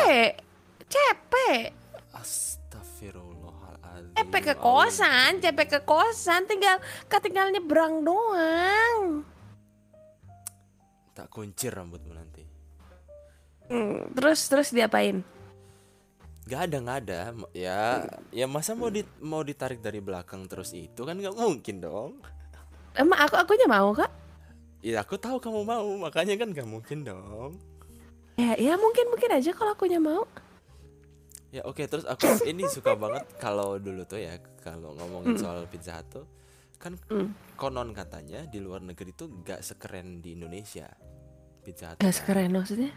cepet Astagfirullahaladzim CP ke kosan, CP ke kosan, tinggal ketinggal nyebrang doang. tak kuncir rambutmu nanti Hmm, terus terus diapain? Gak ada nggak ada ya ya masa mau di mau ditarik dari belakang terus itu kan nggak mungkin dong Emang aku akunya mau kak? ya aku tahu kamu mau makanya kan nggak mungkin dong Ya, ya mungkin mungkin aja kalau akunya mau. ya oke terus aku ini suka banget kalau dulu tuh ya kalau ngomongin soal pizza Hut tuh kan Hmm. konon katanya di luar negeri tuh nggak sekeren di Indonesia pizza Hut Gak kan. sekeren maksudnya?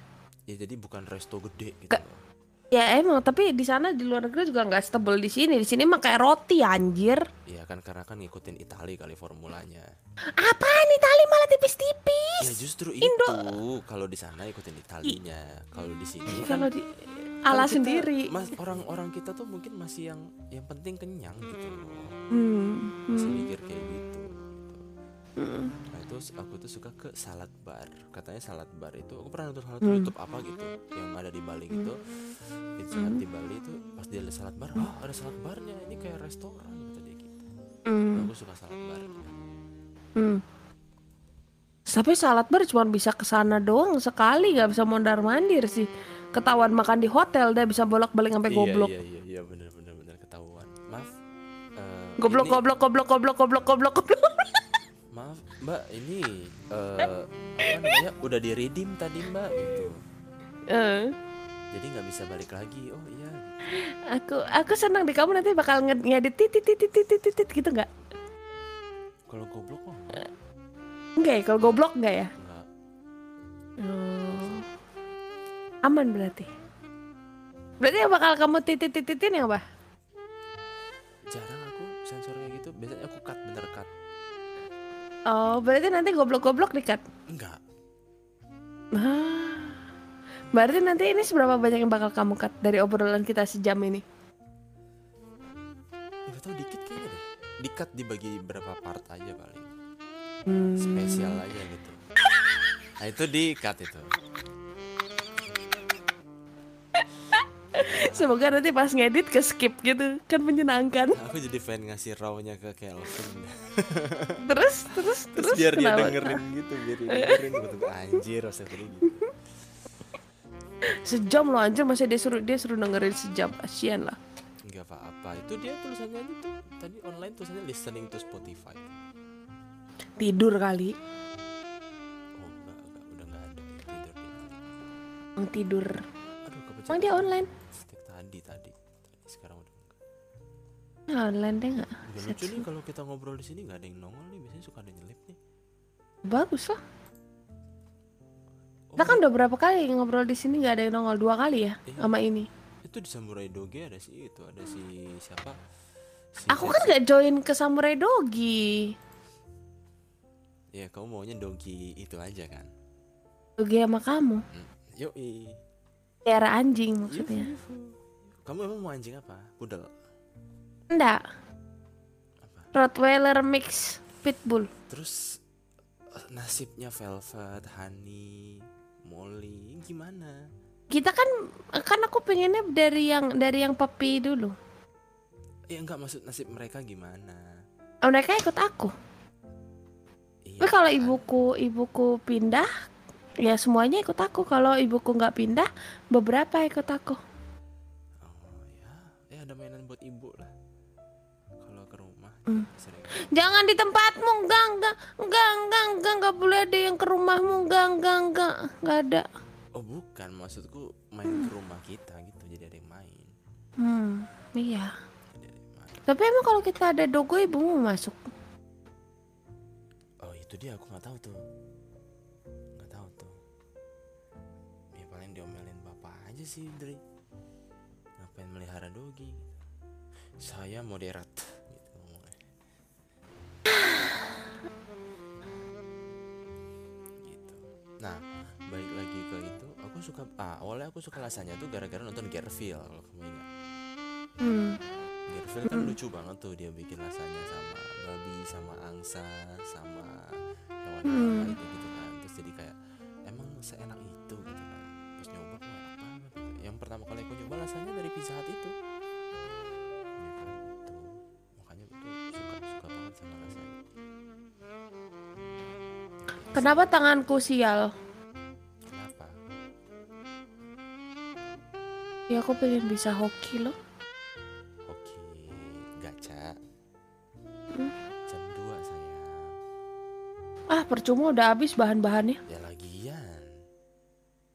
Ya jadi bukan resto gede gitu Ke-. Ya emang, tapi di sana di luar negeri juga nggak setebel di sini. Di sini mah kayak roti anjir. Iya kan karena kan ngikutin Itali kali formulanya Apaan Itali malah tipis-tipis? ya justru Indo- itu kalau di sana ikutin Italinya kalau di sini kan Kalau di kan ala kita- sendiri. mas orang-orang kita tuh mungkin masih yang yang penting kenyang gitu loh Hmm, masih hmm, mikir kayak gitu hmm. nah itu aku tuh suka ke salad bar katanya salad bar itu aku pernah nonton salad Hmm. YouTube apa gitu yang ada di Bali gitu Pizza Hut di Bali itu pas dia ada salad bar oh ada salad barnya ini kayak restoran kata dia gitu Hmm, aku suka salad bar hmm. Tapi salad bar cuma bisa ke sana doang sekali, nggak bisa mondar mandir sih. Ketahuan makan di hotel, dia bisa bolak-balik sampai goblok. iya iya iya bener bener bener ketahuan maaf eh, Goblok, ini- goblok, goblok, goblok, goblok, goblok, goblok. maaf mbak ini eh, apa namanya udah di redeem tadi mbak gitu Eh, jadi nggak bisa balik lagi oh iya aku aku senang di kamu nanti bakal nge- ngedit titit titit titit titit gitu nggak? kalau goblok mah enggak, Enggak ya, kalau goblok enggak ya? enggak. Oh. Aman berarti. Berarti yang bakal kamu titit tititin yang apa? Oh, berarti nanti goblok-goblok dikat. enggak Ah. Berarti nanti ini seberapa banyak yang bakal kamu cut dari obrolan kita sejam ini? nggak tahu dikit kayaknya deh dikat dibagi berapa part aja paling Hmm. spesial aja gitu nah itu dikat itu Semoga nanti pas ngedit ke skip gitu kan menyenangkan. aku jadi fan ngasih rawnya ke Kelvin Terus terus terus terus biar dia kenapa? dengerin gitu biar dia dengerin betul anjir rasanya tadi gitu Sejam loh anjir masih dia suruh dia suruh dengerin sejam. Kasian lah. nggak apa-apa itu dia tulisannya aja tuh tadi online tulisannya listening to Spotify Tidur kali. oh enggak enggak udah nggak ada tidur tidur. Emang dia online? Online deh nggak? Udah lucu nih kalau kita ngobrol di sini nggak ada yang nongol nih biasanya suka ada nyelip nih Bagus lah. oh, Kita kan udah berapa kali ngobrol di sini nggak ada yang nongol dua kali ya Iya. sama ini. itu di Samurai Doge ada si itu ada si siapa si Aku kan nggak join ke Samurai Dogi. ya kamu maunya dogi itu aja kan Dogi sama kamu. yoi Daerah anjing maksudnya. kamu emang mau anjing apa pudel Enggak. apa Rottweiler mix pitbull. terus eh, nasibnya Velvet Honey Molly gimana Kita kan kan aku pengennya dari yang dari yang puppy dulu. ya enggak maksud nasib mereka gimana Oh, mereka ikut aku. iya Tapi kalau kan? ibuku ibuku pindah, ya semuanya ikut aku. Kalau ibuku nggak pindah, beberapa ikut aku. oh ya ya ada mainan buat ibu lah Jangan di tempatmu, enggak, enggak, enggak, enggak, enggak, enggak boleh ada yang ke rumahmu, enggak, enggak, enggak, enggak ada. oh bukan maksudku main ke rumah kita gitu jadi ada yang main Hmm, iya. jadi ada yang main Tapi emang kalau kita ada dogo ibu mau masuk? Oh itu dia aku nggak tahu tuh nggak tahu tuh ya paling diomelin bapak aja sih dari ngapain melihara dogi gitu. saya moderat gitu nah balik lagi ke itu. Aku suka ah awalnya aku suka rasanya tuh gara-gara nonton Garfield kalau kamu ingat. Hmm, Garfield kan lucu banget tuh dia bikin rasanya sama babi sama angsa sama hewan-hewan Hmm. itu gitu kan. Terus jadi kayak emang seenak itu? gitu kan. Terus nyoba kok enak banget. Yang pertama kali aku nyoba rasanya dari pizza hut itu kenapa tanganku sial? kenapa Ya aku pengen bisa hoki loh. oke gacha Hmm. jam 2 sayang Ah percuma udah habis bahan-bahannya. ya lagian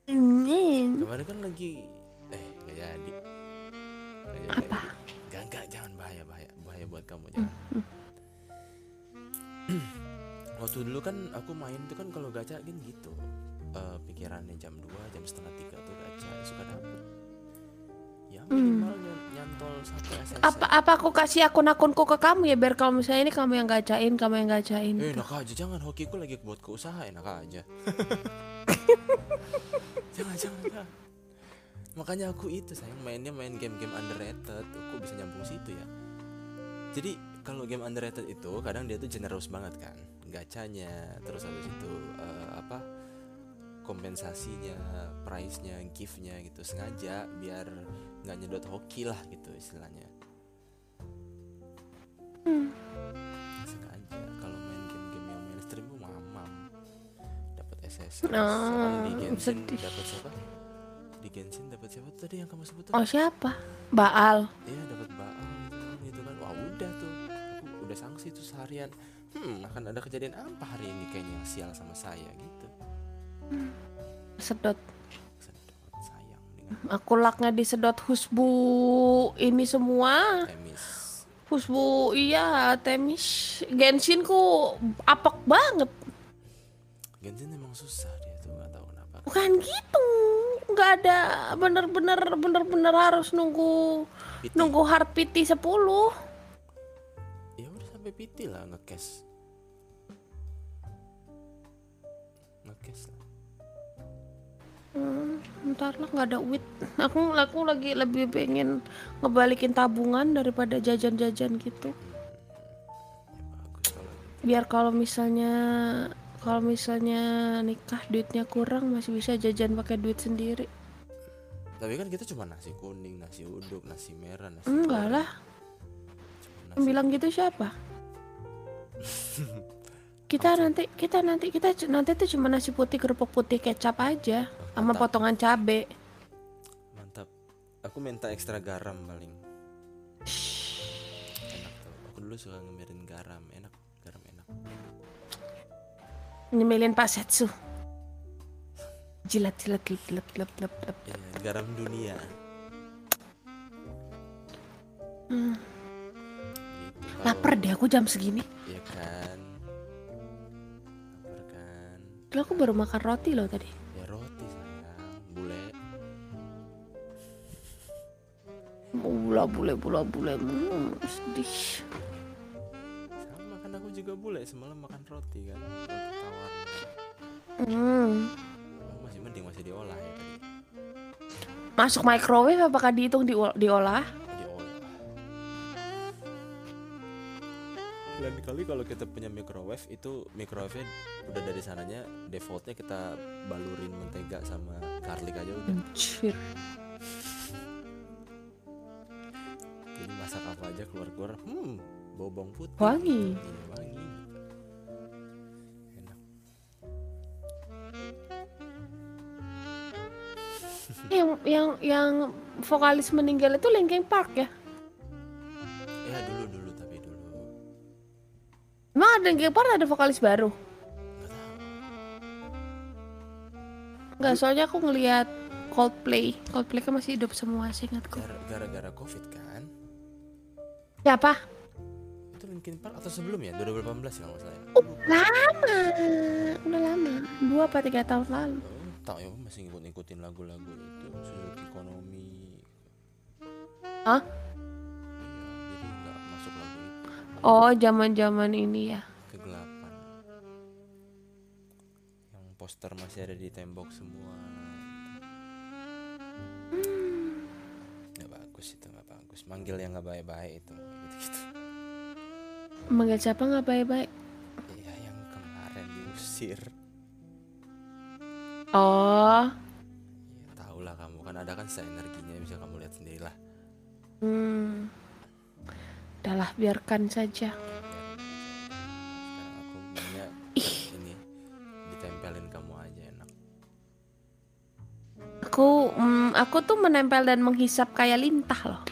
Ingin. kemarin kan lagi eh nggak jadi Nggak jadi. Apa? Gak, gak, jangan bahaya, bahaya, bahaya buat kamu jangan. Waktu dulu kan aku main tuh kan kalau gacha kan gitu. Eh, pikirannya jam 2, jam setengah tiga tuh gacha suka dapet. Ya minimal ny- nyantol satu SSR. Apa apa aku kasih akun-akunku ke kamu ya biar kalau misalnya ini kamu yang gacain, kamu yang gacain. Eh enak aja, jangan hokiku lagi buat ke usaha enak aja. jangan, jangan, jangan. Makanya aku itu sayang mainnya main game-game underrated. Aku bisa nyambung situ ya. Jadi kalau game underrated itu kadang dia tuh generous banget kan, gacanya, terus habis itu eh, apa kompensasinya, price-nya, gift-nya gitu sengaja biar nggak nyedot hoki lah gitu istilahnya. Sengaja kalau main game-game yang mainstream tuh mamam dapat SSR, Oh, di Genshin dapat siapa? Di Genshin dapat siapa tuh tadi yang kamu sebut? Oh siapa? Baal. Iya dapat baal gitu kan, gitu kan. Wah udah tuh, udah sanksi tuh seharian. Hmm akan ada kejadian apa hari ini kayaknya yang sial sama saya gitu. Sedot. Sedot sayang dengan Aku laknya disedot husbu ini semua. temis. Husbu iya temis. Genshin ku apek banget. Genshin emang susah dia tuh nggak tahu kenapa. Bukan gitu. Nggak ada bener-bener bener-bener harus nunggu PT. nunggu hard PT 10. Sampai PT lah ngekes. Ngekes lah. Hmm, ntar lah nggak ada duit aku aku lagi lebih pengen ngebalikin tabungan daripada jajan-jajan gitu gitu. biar kalau misalnya kalau misalnya nikah duitnya kurang masih bisa jajan pakai duit sendiri tapi kan kita cuma nasi kuning nasi uduk nasi merah nasi enggak lah nasi- bilang gitu siapa kita nanti kita nanti kita nanti tuh cuma nasi putih kerupuk putih kecap aja sama mantap. potongan cabe. Mantap. Aku minta ekstra garam paling. Enak tuh aku dulu suka ngemirin garam. Enak garam enak. Nyemilin Pak Setsu. Jilat jilat lep lep lep lep lep. Iya, garam dunia. Hmm. Kalau- lapar deh aku jam segini. Iya kan. Lapar kan. Loh, aku baru makan roti loh tadi. Ya roti sayang. Bule. Bula bule bula bule. Hmm, sedih. Sama kan aku juga bule semalam makan roti kan. Roti tawar. Hmm. oh, masih mending masih diolah ya tadi. Masuk microwave apakah dihitung di diolah kali kalau kita punya microwave itu microwave udah dari sananya defaultnya kita balurin mentega sama garlic aja udah. Anjir. jadi masak apa aja keluar keluar hmm bau bawang putih. Wangi. Iya, wangi. Enak. Yang yang yang vokalis meninggal itu Linkin Park ya Linkin Park ada vokalis baru? Enggak, soalnya aku ngelihat Coldplay. Coldplay kan masih hidup semua seingatku Gara- gara-gara covid kan? Siapa? Itu Linkin Park atau sebelum ya? 2018 ya kalau salah ya. Lama. Udah lama. Dua apa tiga tahun lalu. Oh, tahu ya masih ngikut ngikutin lagu-lagu itu. Suzuki Konomi Hah? iya jadi nggak masuk oh zaman zaman ini ya poster masih ada di tembok semua. Nggak bagus itu nggak bagus. Manggil yang nggak baik-baik itu gitu gitu manggil siapa nggak baik-baik? Iya yang kemarin diusir. Oh. Ya tau lah kamu. Kan ada kan energinya bisa kamu lihat sendirilah. Hmm. Udahlah biarkan saja aku mm, aku tuh menempel dan menghisap kayak lintah loh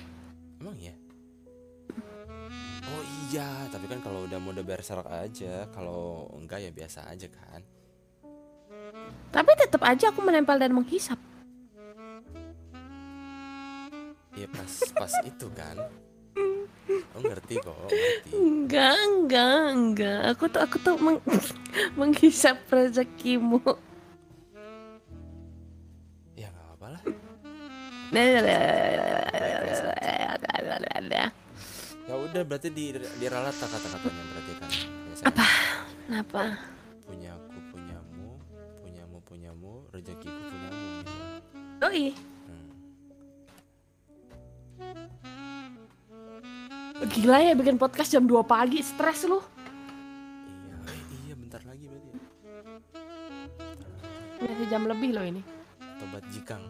Emang iya? Oh iya, tapi kan kalau udah mode berserk aja, kalau enggak ya biasa aja kan. tapi tetap aja aku menempel dan menghisap Iya pas pas itu kan. Oh ngerti kok, ngerti. enggak enggak enggak aku tuh aku tuh meng- menghisap rezekimu Ya udah berarti di diralat kata-katanya berarti kan. Apa? Kenapa? Punyaku punyamu, punyamu punyamu, rezekiku punyamu. Gitu. Doi. Hmm. Gila ya bikin podcast jam 2 pagi, stres lu. Iya, iya bentar lagi berarti. ya. Masih jam lebih loh ini. Tobat jikang.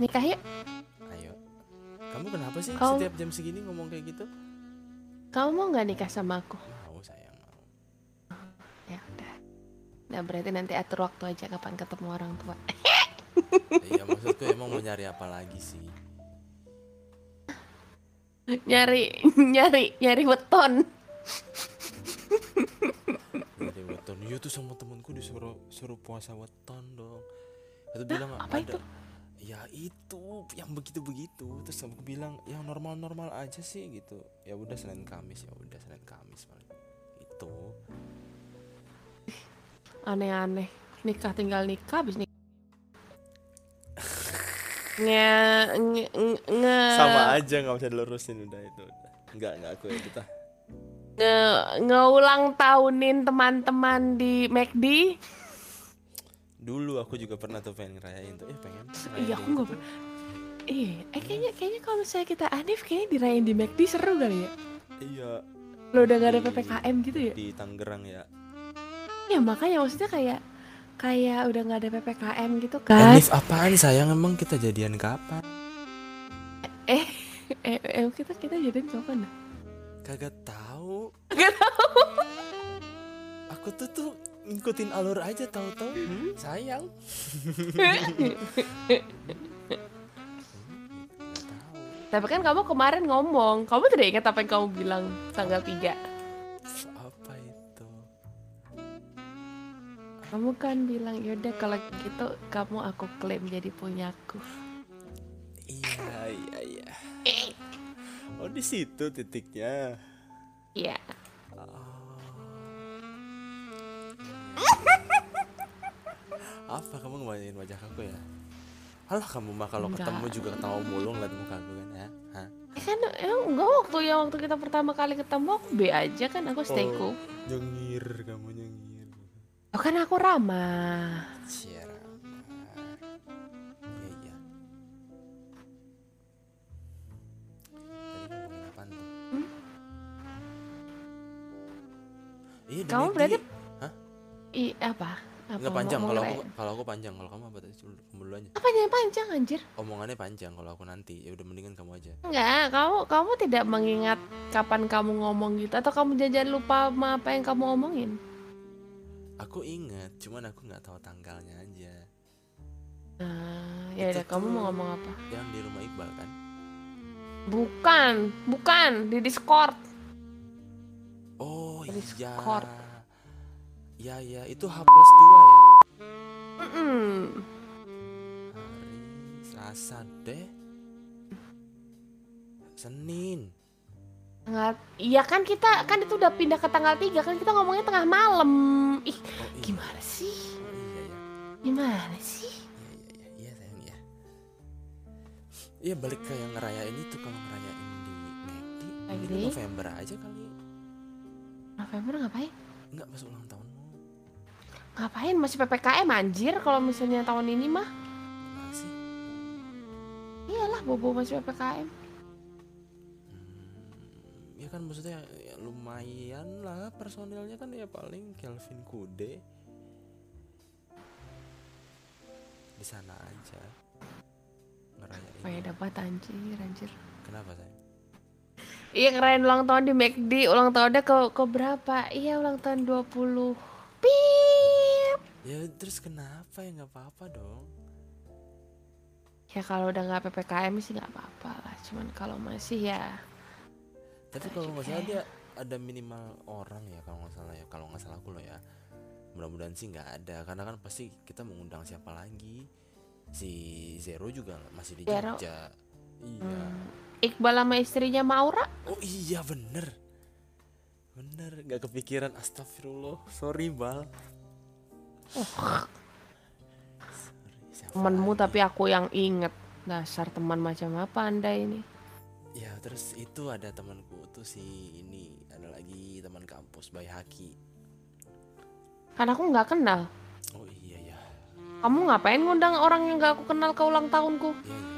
Nikah yuk. Ayo. Kamu kenapa sih Kau- setiap jam segini ngomong kayak gitu? Kamu mau nggak nikah sama aku? Mau sayang mau. Ya udah. Nah berarti nanti atur waktu aja kapan ketemu orang tua. Iya maksudku emang mau nyari apa lagi sih? nyari nyari nyari weton. Nyari weton. Iya tuh sama temenku disuruh suruh puasa weton dong. Itu bilang apa ada. itu? Ya itu yang begitu-begitu. Terus aku bilang yang normal-normal aja sih gitu. Ya udah Senin Kamis ya udah Senin Kamis paling. Itu. Aneh-aneh. Nikah tinggal nikah habis nikah. Nge, nge, nge, nge- aja nggak usah dilurusin udah itu udah. Enggak enggak aku ya kita. Nge, ngeulang tahunin teman-teman di McD dulu aku juga pernah tuh pengen ngerayain tuh eh pengen Iya, aku nggak tuh. Iya, eh kayaknya kayaknya kalau misalnya kita Anif kayaknya dirayain di McD seru kali ya. iya Lo udah gak ada PPKM gitu ya? di Tangerang ya Ya makanya maksudnya kayak kayak udah nggak ada PPKM gitu kan. Anif apaan sayang emang kita jadian kapan Eh, eh, eh, kita kita jadian kapan dah? Kagak tahu. Nggak tahu. Aku tuh tuh ngikutin alur aja tahu-tahu. Hmm, sayang. Tapi kan kamu kemarin ngomong, kamu tidak ingat apa yang kamu bilang tanggal 3 apa itu? Kamu kan bilang yaudah kalau gitu kamu aku klaim jadi punyaku. iya iya oh di situ titiknya Iya. apa kamu ngebayangin wajah aku ya Alah kamu mah kalau ketemu juga ketawa mulu ngeliat muka aku kan ya Hah? Eh kan emang enggak waktu yang waktu kita pertama kali ketemu aku B aja kan aku stay Oh. cool. nyengir kamu nyengir Oh kan aku ramah. Siara Iya Kamu berarti. Hah? I apa? Apa Nggak panjang kalau aku kalau aku panjang kalau kamu apa tadi Dulu- aja Apa yang panjang anjir? omongannya panjang kalau aku nanti ya udah mendingan kamu aja Enggak, kamu kamu tidak mengingat kapan kamu ngomong gitu atau kamu jajan lupa sama apa yang kamu omongin? aku inget cuman aku nggak tahu tanggalnya aja Nah, ya udah kamu mau ngomong apa? yang di rumah Iqbal kan Bukan, bukan di Discord. Iya. Discord. ya ya itu H plus 2 ya? Hari Selasa deh. Senin. Tanggal, iya kan kita kan itu udah pindah ke tanggal 3 kan kita ngomongnya tengah malam. Ih, oh iya. gimana sih? oh, iya ya Gimana sih? iya iya iya. Iya sayang ya iya balik ke yang ngerayain itu kalau ngerayain di McD? ini November aja kali November ngapain? nggak masuk ulang tahunmu Ngapain masih PPKM anjir kalau misalnya tahun ini mah? gimana sih Iyalah bobo masih PPKM. Hmm, ya kan maksudnya ya lumayan lah personilnya kan ya paling Kelvin Kude di sana aja ngerayain ya dapat anjir anjir. kenapa saya Iya ngerayain ulang tahun di McD, ulang tahunnya ke ke berapa? Iya ulang tahun 20. Pip. ya terus kenapa ya nggak apa-apa dong Ya kalau udah nggak PPKM sih nggak apa-apa lah. Cuman kalau masih ya tapi Betul kalau nggak juga salah ya. dia ada minimal orang ya kalau nggak salah ya kalau nggak salah aku loh ya mudah-mudahan sih nggak ada karena kan pasti kita mengundang siapa lagi si Zero juga masih di. Jogja iya hmm, Iqbal sama istrinya Maura. Oh iya bener Bener gak kepikiran Astagfirullah Sorry Bal Sorry siapa Temenmu lagi? tapi aku yang inget. Dasar teman macam apa anda ini? Ya terus itu ada temanku tuh si ini Ada lagi teman kampus Bay Haki Kan aku nggak kenal. Oh iya ya Kamu ngapain ngundang orang yang nggak aku kenal ke ulang tahunku? Iya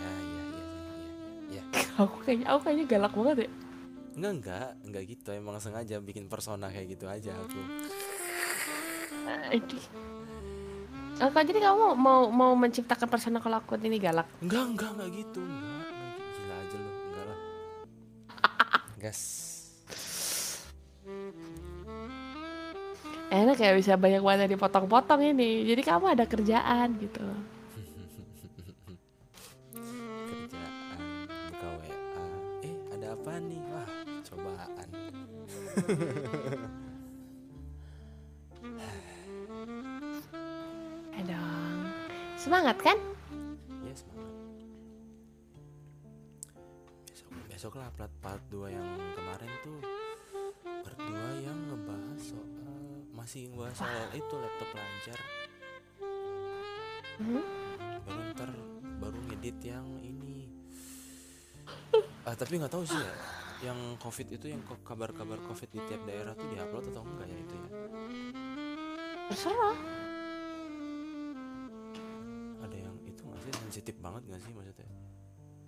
aku kayaknya aku kayaknya galak banget ya. Enggak enggak Enggak gitu Emang sengaja bikin persona kayak gitu aja aku Aduh. Jadi kamu mau mau menciptakan persona kalau aku ini galak? Enggak enggak enggak gitu Enggak, enggak. Gila aja lu Enggak lah Gas Enak ya bisa banyak banget dipotong-potong ini. Jadi kamu ada kerjaan gitu. Apa nih wah cobaan dong. Semangat kan? ya semangat besok besok lah plat part 2 yang kemarin tuh part 2 yang ngebahas soal masih ngebahas soal itu laptop lancar Mhm. baru ntar baru ngedit yang ini ah tapi nggak tahu sih ya yang covid itu yang kabar-kabar covid di tiap daerah tuh diupload atau enggak ya itu ya? Terserah. sensitif banget gak sih maksudnya?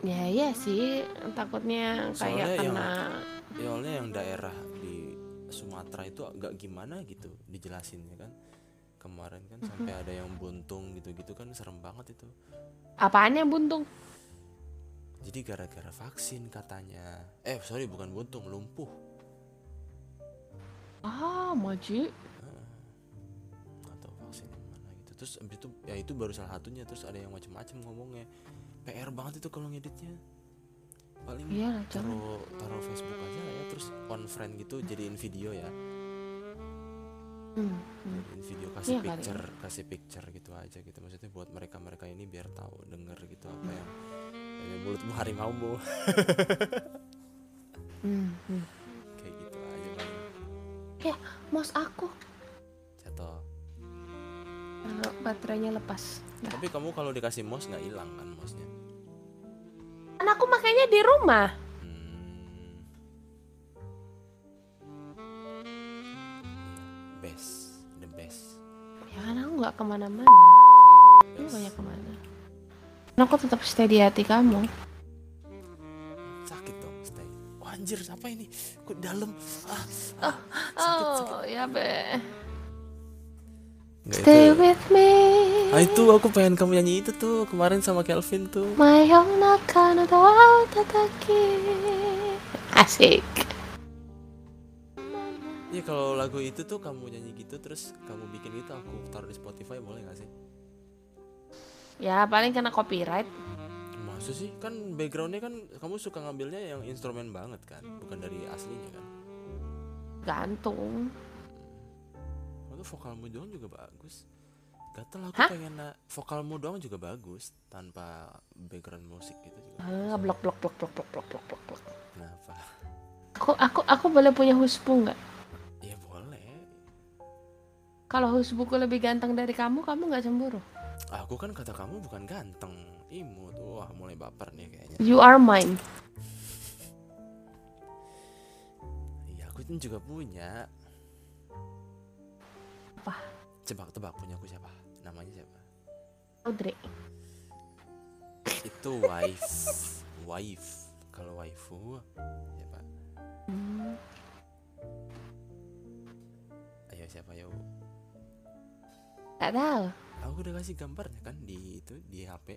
Ya iya sih, takutnya kayak yang- kena ya oleh yang daerah di Sumatera itu agak gimana gitu dijelasinnya kan? Kemarin kan sampai ada yang buntung gitu-gitu kan serem banget itu. Apaan yang buntung? Jadi gara-gara vaksin katanya. Eh sorry bukan buntung lumpuh. Ah, maji. atau vaksin yang mana gitu. Terus abis itu ya itu baru salah satunya. Terus ada yang macem-macem ngomongnya. PR banget itu kalau ngeditnya. Paling Iya jangan. taruh taruh Facebook aja lah ya. Terus on friend gitu jadiin video ya. Hmm, hmm. jadiin video kasih Iya kali. picture kasih picture gitu aja gitu. Maksudnya buat mereka mereka ini biar tahu denger gitu apa yang ya, mulutmu harimau bu Hmm, hmm. kayak gitu aja paling Ya, mouse aku. jatuh Kalau baterainya lepas. Nah. tapi kamu kalau dikasih mouse nggak hilang kan mouse-nya Kan aku makanya di rumah. Hmm. Best, the best. Ya kan aku nggak ke mana-mana. Best. banyak ke mana karena aku tetap stay di hati kamu sakit dong stay oh, anjir apa ini Kudalam. dalam ah, ah, oh, sakit, oh, ya be Nggak Stay itu. Ya? with me. Ah itu aku pengen kamu nyanyi itu tuh kemarin sama Kelvin tuh. My tataki. Asik. Iya kalau lagu itu tuh kamu nyanyi gitu terus kamu bikin itu aku taruh di Spotify boleh gak sih? Ya paling kena copyright Masa sih? Kan backgroundnya kan kamu suka ngambilnya yang instrumen banget kan, bukan dari aslinya kan? Gantung Itu vokalmu doang juga bagus. Gatel aku Hah? pengen na- vokalmu doang juga bagus tanpa background musik gitu juga. ah, Blok blok blok blok blok blok blok blok blok Kenapa? Aku aku aku boleh punya husbu nggak? Ya boleh. Kalau husbuku lebih ganteng dari kamu, kamu nggak cemburu? Aku kan kata kamu bukan ganteng, imut. Wah mulai baper nih kayaknya. You are mine Iya aku kan juga punya. Apa? Tebak-tebak punya aku siapa? Namanya siapa? Audrey Itu wife, wife. Kalau waifu siapa? Hmm, Ayo siapa yuk? Nggak tahu Aku udah kasih gambarnya kan di itu di HP.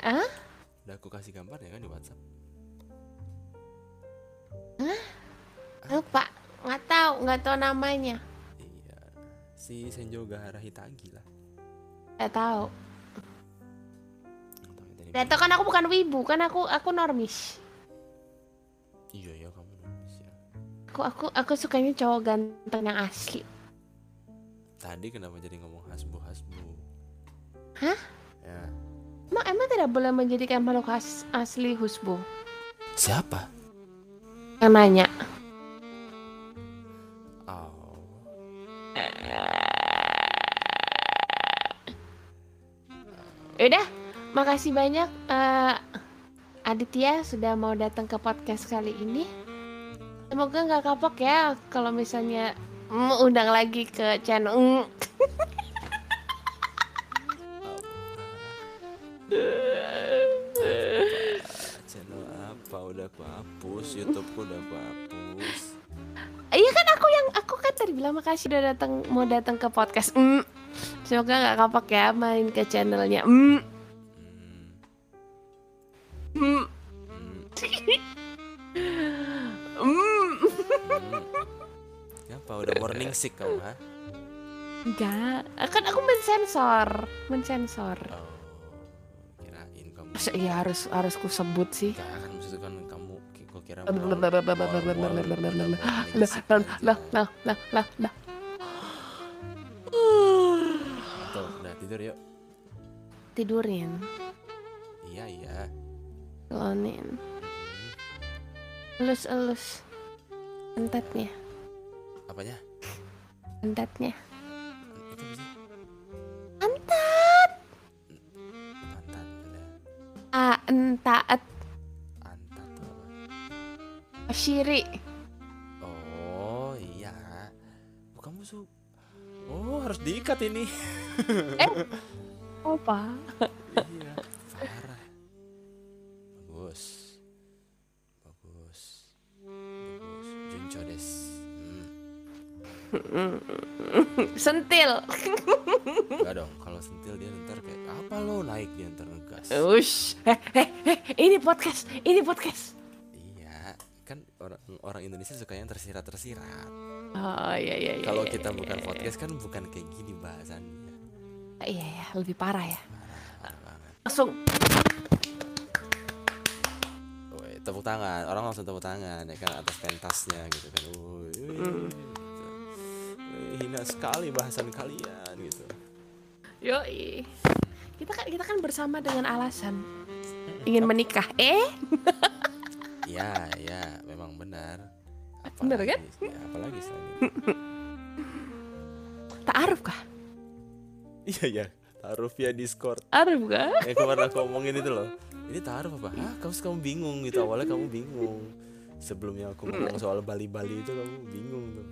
Ah? Udah aku kasih gambarnya kan di WhatsApp. Lupa Nggak tahu Nggak tahu namanya Iya. Si Senjo Gahara Hitagi lah. Nggak tahu Nggak tahu ya, kan aku bukan wibu Kan aku aku normis Iya ya kamu nulis ya. Aku aku aku sukanya cowok ganteng yang asli Tadi kenapa jadi ngomong hasbu? Hah? Ya. Emang, emang tidak boleh menjadikan makhluk as- asli husbu? Siapa? Yang nanya. Oh. Udah, makasih banyak eh, Aditya sudah mau datang ke podcast kali ini. Semoga nggak kapok ya kalau misalnya mm, undang lagi ke. Channel YouTubeku udah aku hapus. Iya kan aku yang aku kan tadi bilang makasih udah datang mau datang ke podcast. Mm. Semoga nggak kapok ya main ke channelnya. Mm. Mm. Mm. Hmm. Apa? Udah morning sick kamu, ha? Enggak, kan aku mensensor, mensensor. Oh. Kirain kamu. Iya harus harus ku sebut sih. Enggak kan maksudnya kan kira Tuh, nah tidur yuk Tidurin Iya, iya Lonin Elus-elus Entetnya Apanya? Entatnya Antat Entet Entet Shiri. Oh iya. Bukan musuh. Oh harus diikat ini. eh. Oh, apa? iya. Parah. Bagus. Bagus. Bagus. Junco des. Hmm. Sentil. Enggak dong, kalau sentil dia ntar kayak apa lo naik dia ntar ngegas. Ush, eh, eh, eh, ini podcast, ini podcast. Iya, kan orang orang Indonesia suka yang tersirat-tersirat. Oh iya iya iya. Kalau iya, kita iya, bukan iya. podcast kan bukan kayak gini bahasannya. Iya ya, lebih parah ya. Parah. Langsung Woi, tepuk tangan, orang langsung tepuk tangan ya kan atas pentasnya gitu kan. Wih, Mm. gitu. Hina sekali bahasan kalian gitu. Yoi. Kita kan kita kan bersama dengan alasan ingin menikah. Eh? Iya, iya, memang benar. Benar kan? Ya, apalagi selain itu. Ta'aruf kah? Iya, iya. Taruh via Discord. Aruf kah? Yang kemarin aku omongin itu loh. Ini taruh apa? Ah, kamu kamu bingung gitu. Awalnya kamu bingung. Sebelumnya aku ngomong soal Bali-Bali itu kamu bingung tuh.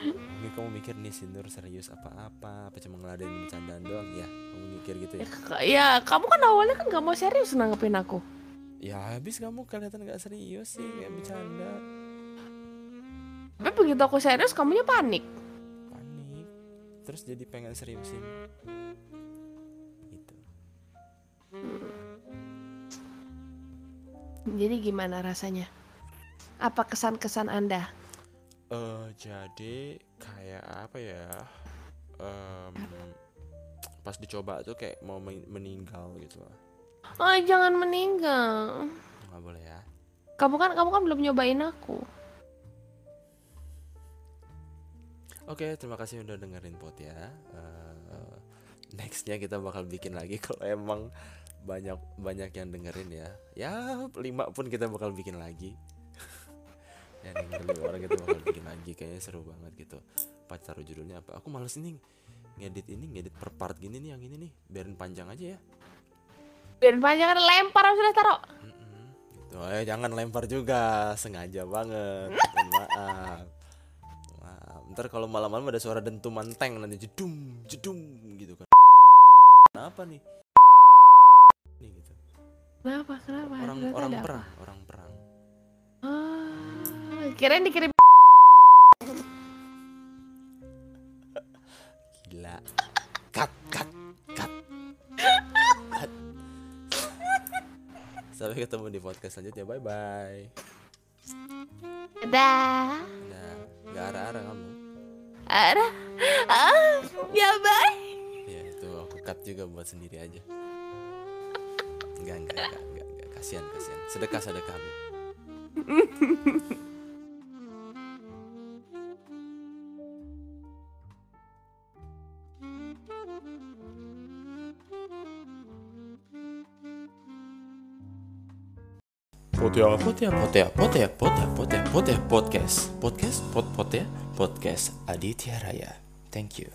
Ini kamu mikir nih si Nur serius apa-apa? Apa cuma ngeladenin bercandaan doang? Ya, kamu mikir gitu ya. Ya, kamu kan awalnya kan gak mau serius nanggepin aku. Ya habis kamu kelihatan gak serius sih kayak bercanda. Tapi begitu aku serius, kamunya panik. Panik. Terus jadi pengen seriusin. Gitu. Jadi gimana rasanya? Apa kesan-kesan Anda? Eh jadi kayak apa ya? Em, pas dicoba tuh kayak mau men- meninggal gitu lah. Oh, jangan meninggal. Nggak boleh ya. Kamu kan kamu kan belum nyobain aku. Oke, terima kasih udah dengerin pot ya. Eh, nextnya kita bakal bikin lagi kalau emang banyak banyak yang dengerin ya. Ya lima pun kita bakal bikin lagi. ya denger lima orang kita bakal bikin lagi. Kayaknya seru banget gitu. Pas taruh judulnya apa? Aku males ini ngedit ini ngedit per part gini nih yang ini nih. Biarin panjang aja ya. Biar panjang lempar sudah taruh. Mm-mm, gitu. Eh jangan lempar juga, sengaja banget. Mohon maaf. Maaf. Ntar kalau malam-malam ada suara dentuman tank nanti jedum, jedum gitu kan. Kenapa nih? Nih gitu. Kenapa? Kenapa? Orang orang apa? perang, orang perang. Ah, kirain dikirim Gila. Cut, cut. Sampai ketemu di podcast selanjutnya. Bye bye. Dadah. Nah, nggak arah-arah kamu. Ada. Ah, ya bye. Ya itu aku cut juga buat sendiri aja. Enggak enggak enggak enggak, enggak. kasihan kasihan. Sedekah sedekah. Bu. Potia. Potea potea potea potea potea potea podcast podcast pot potea podcast Aditya Raya. Thank you.